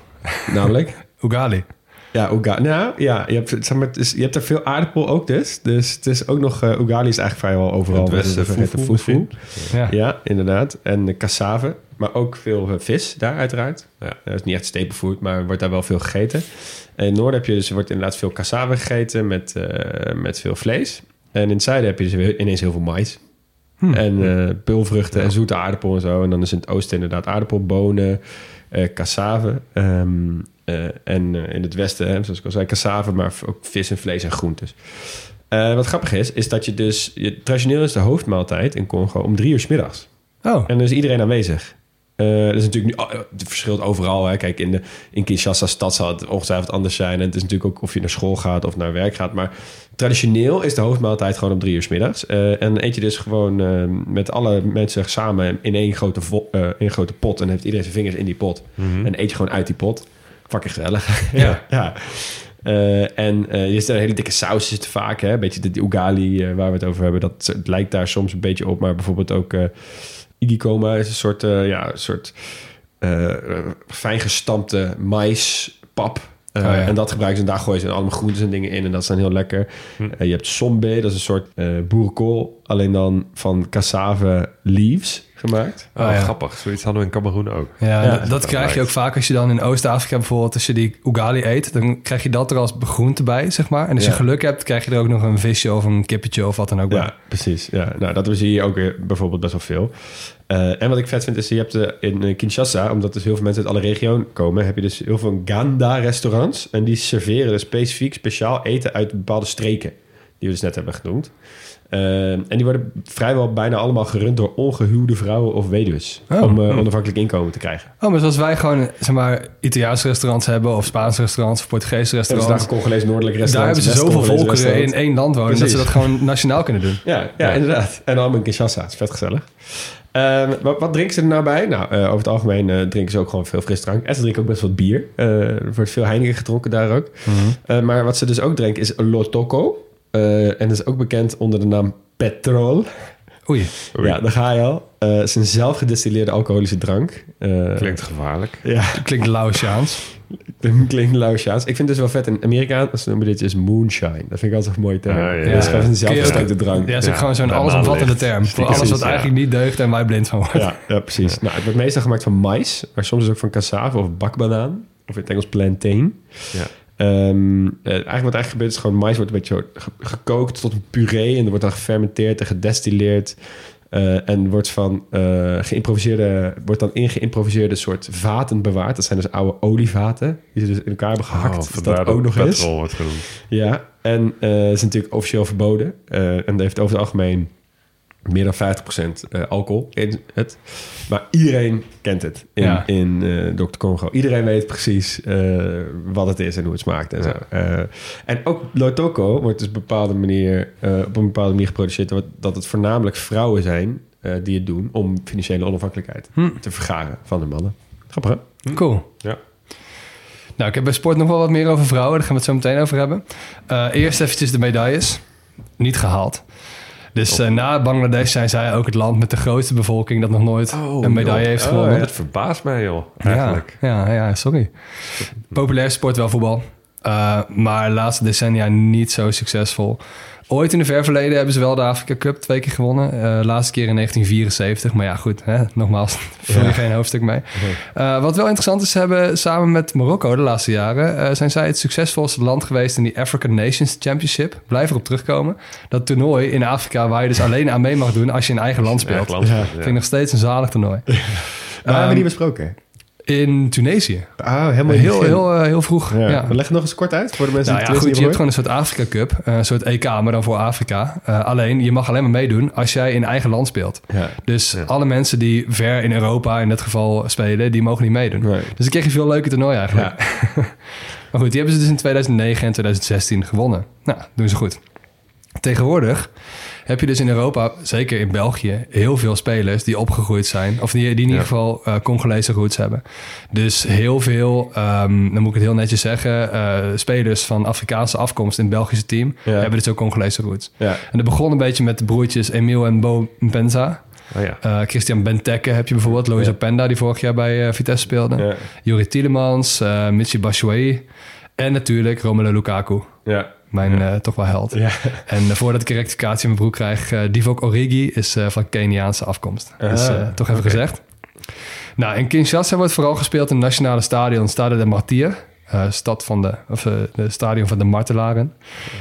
Namelijk, Ugali. Ja, ugali. Nou ja, je hebt, zeg maar, het is- je hebt er veel aardappel ook dus. Dus het is ook nog, eh, ugali is eigenlijk vrijwel overal. In het westen fufu fufu. Ja. Ja, inderdaad. En de cassave, maar ook veel eh, vis daar uiteraard. Ja, dat is niet echt staple food, maar wordt daar wel veel gegeten. En in het noorden heb je dus, wordt inderdaad veel cassave gegeten met, eh, met veel vlees. En in het zuiden heb je dus weer ineens heel veel mais. En eh pulvruchten en zoete aardappel en zo. En dan is in het oosten inderdaad aardappel, bonen, eh cassave. Ehm, eh, en eh, in het westen, hè, zoals ik al zei, cassave, maar ook vis en vlees en groentes. Eh, wat grappig is, is dat je dus... Je, traditioneel is de hoofdmaaltijd in Congo om drie uur 's middags. Oh, En dan is iedereen aanwezig. Eh, dat is natuurlijk nu, oh, het verschilt overal. Hè. Kijk, in, de, in Kinshasa stad zal het ongetwijfeld anders zijn. En het is natuurlijk ook of je naar school gaat of naar werk gaat. Maar traditioneel is de hoofdmaaltijd gewoon om drie uur 's middags. Eh, en dan eet je dus gewoon eh, met alle mensen samen in één grote, eh, één grote pot. En dan heeft iedereen zijn vingers in die pot. En dan eet je gewoon uit die pot. Fucking gezellig. Ja. ja. Eh, en eh je zit een hele dikke saus zit er vaak. Hè? Een beetje de, die ugali eh, waar we het over hebben. Dat het lijkt daar soms een beetje op. Maar bijvoorbeeld ook igikoma is een soort, eh, ja, een soort eh, eh, fijn gestampte maispap. Oh ja. En dat gebruiken ze en daar gooien ze allemaal groentes en dingen in. En dat dan heel lekker. Eh, je hebt sombe, dat is een soort boerenkool. Alleen dan van cassave leaves gemaakt. Oh, Oh, ja. grappig. Zoiets hadden we in Cameroen ook. ja, Ja, dat, krijg je ook vaak als je dan in Oost-Afrika bijvoorbeeld, als je die ugali eet, dan krijg je dat er als groente bij, zeg maar. En als Ja. je geluk hebt, krijg je er ook nog een visje of een kippetje of wat dan ook bij. Ja, precies. Ja, nou, dat zie je ook weer bijvoorbeeld best wel veel. Eh, en wat ik vet vind is, je hebt eh, in eh, Kinshasa, omdat dus heel veel mensen uit alle regio's komen, heb je dus heel veel Ganda-restaurants. En die serveren dus specifiek speciaal eten uit bepaalde streken, die we dus net hebben genoemd. Eh, en die worden vrijwel bijna allemaal gerund door ongehuwde vrouwen of weduws. Oh. Om eh, onafhankelijk inkomen te krijgen. Oh, maar zoals wij gewoon, zeg maar, Italiaanse restaurants hebben, of Spaanse restaurants, of Portugese Er is daar restaurants. een Congolees noordelijk Daar restaurant. hebben ze zoveel volkeren in één land wonen, dat ze dat gewoon nationaal kunnen doen. Ja, ja, inderdaad. En allemaal in Kinshasa. Het is vet gezellig. Ehm, wat, wat drinken ze er nou bij? Nou, eh, over het algemeen eh, drinken ze ook gewoon veel frisdrank. En ze drinken ook best wat bier. Eh, er wordt veel Heineken gedronken daar ook. Eh, maar wat ze dus ook drinken is Lotoko. Eh, en is ook bekend onder de naam Petrol. Oei. Oei. Ja, daar ga je al. Eh, het is een zelfgedestilleerde alcoholische drank. Eh, Klinkt gevaarlijk. Ja, Klinkt Laotiaans. klinkt Laotiaans. Ik vind het dus wel vet. In Amerika, ze noemen dit is moonshine. Dat vind ik altijd een mooie term. Ja, ja, Dat is ja. gewoon een zelfgestokte drank. Ja, dat is ook Ja, gewoon zo'n allesomvattende term. Voor Precies, alles wat ja. eigenlijk niet deugt en wij blind van worden. Ja, ja precies. Nou, het wordt meestal gemaakt van mais, maar soms ook van cassave of bakbanaan. Of in het Engels plantain. Ja. Ehm, eh, eigenlijk wat eigenlijk gebeurt is gewoon mais wordt een beetje gekookt tot een puree. En er wordt dan gefermenteerd en gedestilleerd. Eh, en wordt, van, eh, geïmproviseerde, wordt dan in geïmproviseerde soort vaten bewaard. Dat zijn dus oude olievaten die ze dus in elkaar hebben gehakt. Oh, dat vandaar dat ook nog is. wordt genoemd. Ja, en eh is natuurlijk officieel verboden. En dat heeft over het algemeen meer dan 50% eh, alcohol in het. Maar iedereen kent het in, Ja. in eh Dr. Congo. Iedereen weet precies eh, wat het is en hoe het smaakt en zo. En ook Lotoko wordt dus op een bepaalde manier, op een bepaalde manier geproduceerd... dat het voornamelijk vrouwen zijn die het doen... om financiële onafhankelijkheid te vergaren van de mannen. Grappig, hè? Cool. Ja. Nou, ik heb bij sport nog wel wat meer over vrouwen. Daar gaan we het zo meteen over hebben. Eerst eventjes de medailles. Niet gehaald. Dus eh, na Bangladesh zijn zij ook het land met de grootste bevolking... dat nog nooit een medaille joh. heeft Oh, gewonnen. Dat verbaast mij, joh. Eigenlijk. Ja, ja, ja, sorry. Populair sport wel voetbal. Eh, maar de laatste decennia niet zo succesvol. Ooit in de ver verleden hebben ze wel de Afrika Cup twee keer gewonnen. Eh laatste keer in 1974. Maar ja, goed, hè, nogmaals, vul je geen hoofdstuk mee. Eh, wat wel interessant is, hebben samen met Marokko de laatste jaren... eh, zijn zij het succesvolste land geweest in die African Nations Championship. Blijf erop terugkomen. Dat toernooi in Afrika waar je dus alleen aan mee mag doen... als je in eigen land speelt. Eigen land ja. Vind ik nog steeds een zalig toernooi. Waar hebben we die Ehm, besproken? In Tunesië. Ah, helemaal Heel, begin. heel, eh, heel vroeg. Ja. Ja. Leg het nog eens kort uit voor de mensen Nou ja, die het goed, je hebt gewoon een soort Afrika Cup, eh, een soort EK, maar dan voor Afrika. Eh, alleen, je mag alleen maar meedoen als jij in eigen land speelt. Ja. Dus alle mensen die ver in Europa in dit geval spelen, die mogen niet meedoen. Nee. Dus dan kreeg je veel leuke toernooien eigenlijk. maar goed, die hebben ze dus in 2009 en 2016 gewonnen. Nou, doen ze goed. Tegenwoordig heb je dus in Europa, zeker in België, heel veel spelers die opgegroeid zijn. Of die, die in ieder geval eh Congolese roots hebben. Dus heel veel, ehm, dan moet ik het heel netjes zeggen, eh, spelers van Afrikaanse afkomst in het Belgische team Ja. hebben dus ook Congolese roots. Ja. En dat begon een beetje met de broertjes Emile en Bo Mpenza. Oh, ja. Eh, Christian Benteke heb je bijvoorbeeld. Loïs Ja. Openda, die vorig jaar bij Vitesse speelde. Ja. Juri Tielemans, eh Michi Batshuayi. En natuurlijk Romelu Lukaku. Ja. Mijn eh, toch wel held. Ja. En eh, voordat ik een rectificatie in mijn broek krijg... eh Divok Origi is van Keniaanse afkomst. dus toch even gezegd. Nou, in Kinshasa wordt vooral gespeeld in het nationale stadion Stade de Martyr. stad van de, of, de stadion van de Martelaren.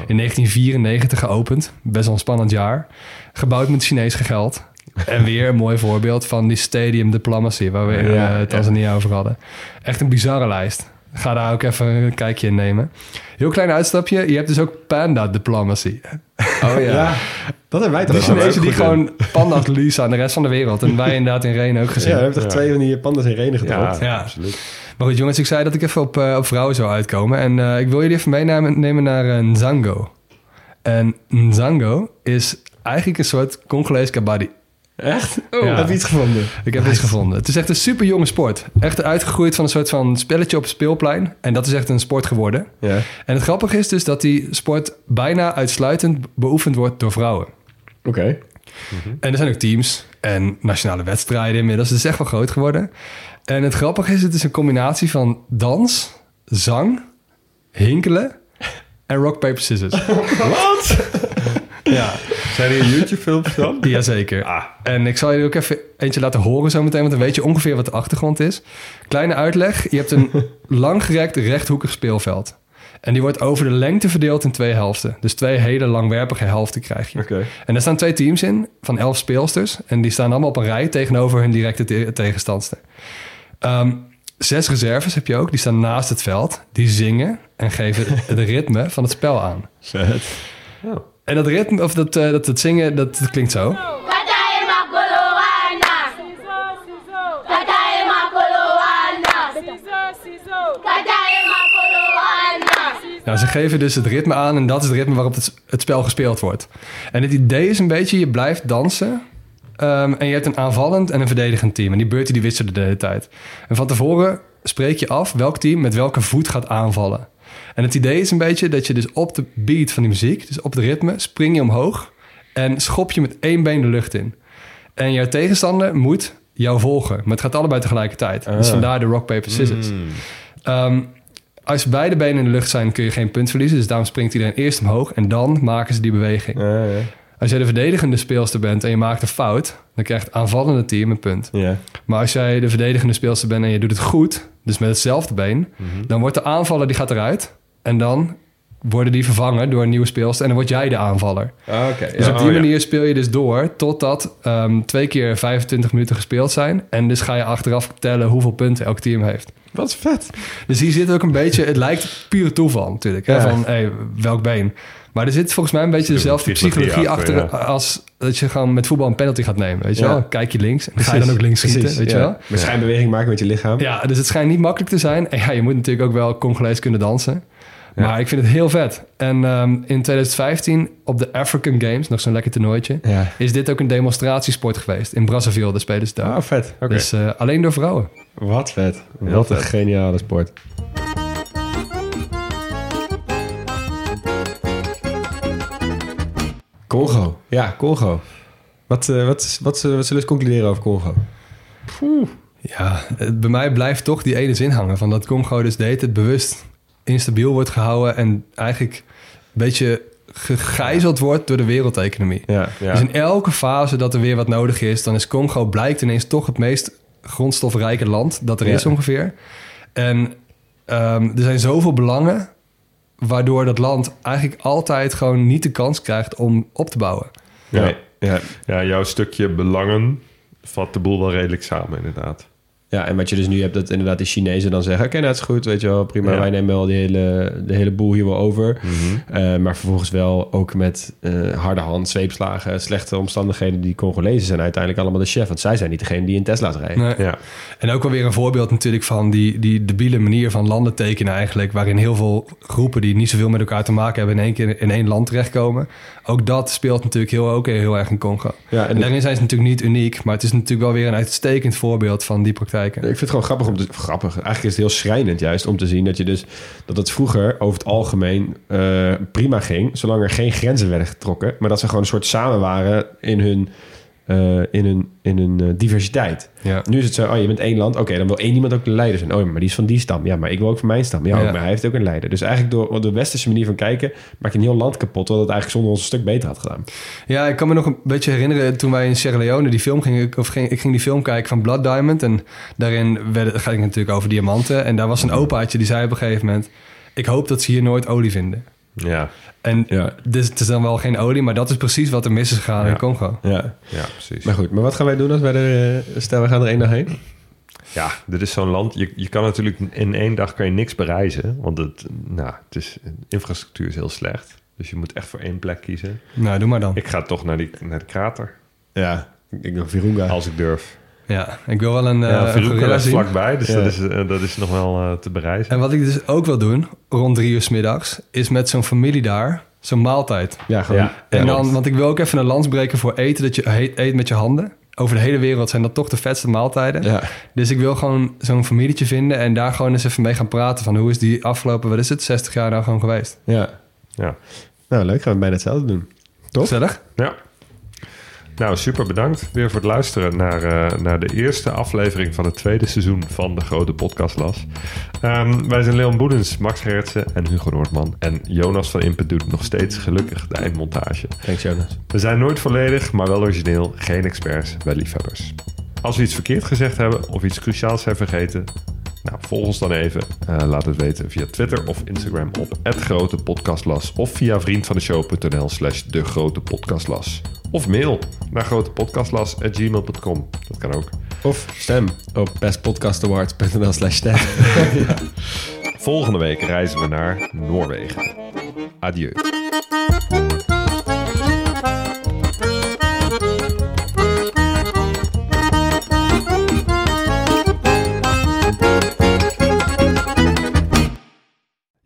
In 1994 geopend. Best wel een spannend jaar. Gebouwd met Chinees geld. En weer een mooi voorbeeld van die stadium diplomacy... waar we in Ja, eh, ja. Tanzania over hadden. Echt een bizarre lijst. Ga daar ook even een kijkje in nemen. Heel klein uitstapje. Je hebt dus ook panda diplomacy. Oh Ja. Dat hebben wij toch De gewoon. Chinezen die gewoon panda's leasen aan de rest van de wereld. En wij inderdaad in Renen ook Ja, gezien. we hebben toch twee van die pandas in renen gedropt. Ja, Ja. absoluut. Maar goed, jongens, ik zei dat ik even op, eh, op vrouwen zou uitkomen. En eh, ik wil jullie even meenemen nemen naar eh, Nzango. En Nzango is eigenlijk een soort Congolese kabaddi. Echt? Oh, Ja. heb je iets gevonden? Ik heb iets gevonden. Het is echt een super jonge sport. Echt uitgegroeid van een soort van spelletje op speelplein. En dat is echt een sport geworden. Ja. En het grappige is dus dat die sport bijna uitsluitend beoefend wordt door vrouwen. Oké. En er zijn ook teams en nationale wedstrijden inmiddels. Het is echt wel groot geworden. En het grappige is, het is een combinatie van dans, zang, hinkelen en rock, paper, scissors. Wat? Ja, Zijn hier YouTube-filmpjes dan? jazeker. Ah. En ik zal je ook even eentje laten horen zometeen, want dan weet je ongeveer wat de achtergrond is. Kleine uitleg. Je hebt een langgerekt rechthoekig speelveld. En die wordt over de lengte verdeeld in twee helften. Dus twee hele langwerpige helften krijg je. Oké. En er staan twee teams in van elf speelsters. En die staan allemaal op een rij tegenover hun directe te- tegenstandster. Ehm, zes reserves heb je ook. Die staan naast het veld. Die zingen en geven het ritme van het spel aan. Vet. En dat ritme, of dat, eh, dat, dat zingen, dat, dat klinkt zo. Nou, ze geven dus het ritme aan en dat is het ritme waarop het, het spel gespeeld wordt. En het idee is een beetje, je blijft dansen ehm, en je hebt een aanvallend en een verdedigend team. En die beurten die wisselen de hele tijd. En van tevoren spreek je af welk team met welke voet gaat aanvallen. En het idee is een beetje dat je dus op de beat van die muziek, dus op het ritme, spring je omhoog en schop je met één been de lucht in. En jouw tegenstander moet jou volgen, maar het gaat allebei tegelijkertijd. Dus vandaar de rock, paper, scissors. Ehm, als beide benen in de lucht zijn, kun je geen punt verliezen. Dus daarom springt iedereen eerst omhoog en dan maken ze die beweging. Ja. Als jij de verdedigende speelster bent en je maakt een fout, dan krijgt het aanvallende team een punt. Maar als jij de verdedigende speelster bent en je doet het goed, dus met hetzelfde been, dan wordt de aanvaller die gaat eruit. En dan worden die vervangen door een nieuwe speelster. En dan word jij de aanvaller. Ah, Oké. Dus ja. op die Oh, ja. manier speel je dus door totdat ehm, twee keer 25 minuten gespeeld zijn. En dus ga je achteraf tellen hoeveel punten elk team heeft. Wat vet. Dus hier zit ook een beetje, het lijkt pure toeval natuurlijk. Hè? Van hey, welk been. Maar er zit volgens mij een beetje dezelfde Psychologie psychologie achter, achter, als dat je gewoon met voetbal een penalty gaat nemen. Weet je Ja. wel? Kijk je links en ga je dan ook links schieten. Precies, Weet je wel? Met schijnbeweging maken met je lichaam. Ja, dus het schijnt niet makkelijk te zijn. En ja, je moet natuurlijk ook wel Congolees kunnen dansen. Maar ik vind het heel vet. En ehm, in 2015 op de African Games, nog zo'n lekker toernooitje, Ja. is dit ook een demonstratiesport geweest. In Brazzaville, de spelen ze daar. Ah, vet. Dus eh, alleen door vrouwen. Wat vet. Heel Wat een geniale sport. Congo. Ja, Congo. Wat, eh, wat, is- wat, zullen- wat zullen we concluderen over Congo? Ja, het- bij mij blijft toch die ene zin hangen van dat Congo dus deed het bewust instabiel wordt gehouden en eigenlijk een beetje gegijzeld wordt door de wereldeconomie. Ja. Ja. Dus in elke fase dat er weer wat nodig is, dan is Congo blijkt ineens toch het meest grondstofrijke land dat er Ja. is ongeveer. En ehm, er zijn zoveel belangen, waardoor dat land eigenlijk altijd gewoon niet de kans krijgt om op te bouwen. Ja. Nee. Ja. Ja, jouw stukje belangen vat de boel wel redelijk samen, inderdaad. Ja, en wat je dus nu hebt, dat inderdaad de Chinezen dan zeggen... oké, nou, het is goed, weet je wel, prima. Ja. Wij nemen wel de hele, de hele boel hier wel over. Eh, maar vervolgens wel ook met eh, harde hand, zweepslagen... slechte omstandigheden. Die Congolezen zijn uiteindelijk allemaal de chef. Want zij zijn niet degene die in Tesla's rijden. Nee. Ja, En ook wel weer een voorbeeld natuurlijk van die, die debiele manier van landen tekenen eigenlijk. Waarin heel veel groepen die niet zoveel met elkaar te maken hebben in één keer in één land terechtkomen. Ook dat speelt natuurlijk heel, ook heel erg in Congo. Ja, en En daarin zijn ze natuurlijk niet uniek, maar het is natuurlijk wel weer een uitstekend voorbeeld van die Ik vind het gewoon grappig om te... Grappig. Eigenlijk is het heel schrijnend juist om te zien dat je dus... dat het vroeger over het algemeen eh, prima ging... zolang er geen grenzen werden getrokken. Maar dat ze gewoon een soort samen waren in hun, eh, in hun, in hun eh, diversiteit. Ja. Nu is het zo, oh, je bent één land. Oké, dan wil één iemand ook de leider zijn. Oh, maar die is van die stam. Ja, maar ik wil ook van mijn stam. Ja, Ja. ook, maar hij heeft ook een leider. Dus eigenlijk door de westerse manier van kijken... maak je een heel land kapot... wat het eigenlijk zonder ons een stuk beter had gedaan. Ja, ik kan me nog een beetje herinneren toen wij in Sierra Leone die film gingen, of ging, ik ging die film kijken van Blood Diamond. En daarin werd, het ging het natuurlijk over diamanten. En daar was een opaatje die zei op een gegeven moment: Ik hoop dat ze hier nooit olie vinden. ja, En Ja. dus het is dan wel geen olie, maar dat is precies wat er mis is gegaan Ja. in Congo. Ja, ja, precies. maar goed. Maar wat gaan wij doen als wij er... eh, stel, we gaan er één dag heen? Ja, dit is zo'n land. Je, je kan natuurlijk in één dag kan je niks bereizen. Want het, nou, het is, de infrastructuur is heel slecht. Dus je moet echt voor één plek kiezen. Nou, doe maar dan. Ik ga toch naar, die, naar de krater, Ja, ik denk Virunga. als ik durf. Ja, ik wil wel een, eh ja, een is zien. vlakbij, dus Ja. dat, is, eh, dat is nog wel eh, te bereizen. En wat ik dus ook wil doen, rond drie uur 's middags, is met zo'n familie daar zo'n maaltijd. Ja, gewoon. Ja. En ja, dan, want ik wil ook even een lans breken voor eten, dat je he- eet met je handen. Over de hele wereld zijn dat toch de vetste maaltijden. Ja. Dus ik wil gewoon zo'n familietje vinden en daar gewoon eens even mee gaan praten. Van hoe is die afgelopen, wat is het, 60 jaar nou gewoon geweest? Ja. Ja. Nou, leuk. Gaan we bijna hetzelfde doen. Toch? Gezellig? Ja. Nou, super bedankt weer voor het luisteren naar, eh, naar de eerste aflevering van het tweede seizoen van de Grote Podcastlas. Ehm wij zijn Leon Boedens, Max Gerritsen en Hugo Noordman. En Jonas van Impen doet nog steeds gelukkig de eindmontage. Thanks, Jonas. We zijn nooit volledig, maar wel origineel. Geen experts, wel liefhebbers. Als we iets verkeerd gezegd hebben of iets cruciaals zijn vergeten... Nou, volg ons dan even. Eh, laat het weten via Twitter of Instagram op @grotepodcastlas of via vriendvandeshow.nl slash de grote podcastlas. Of mail naar grotepodcastlas@gmail.com. Dat kan ook. Of stem op bestpodcastawards.nl slash stem. Volgende week reizen we naar Noorwegen. Adieu.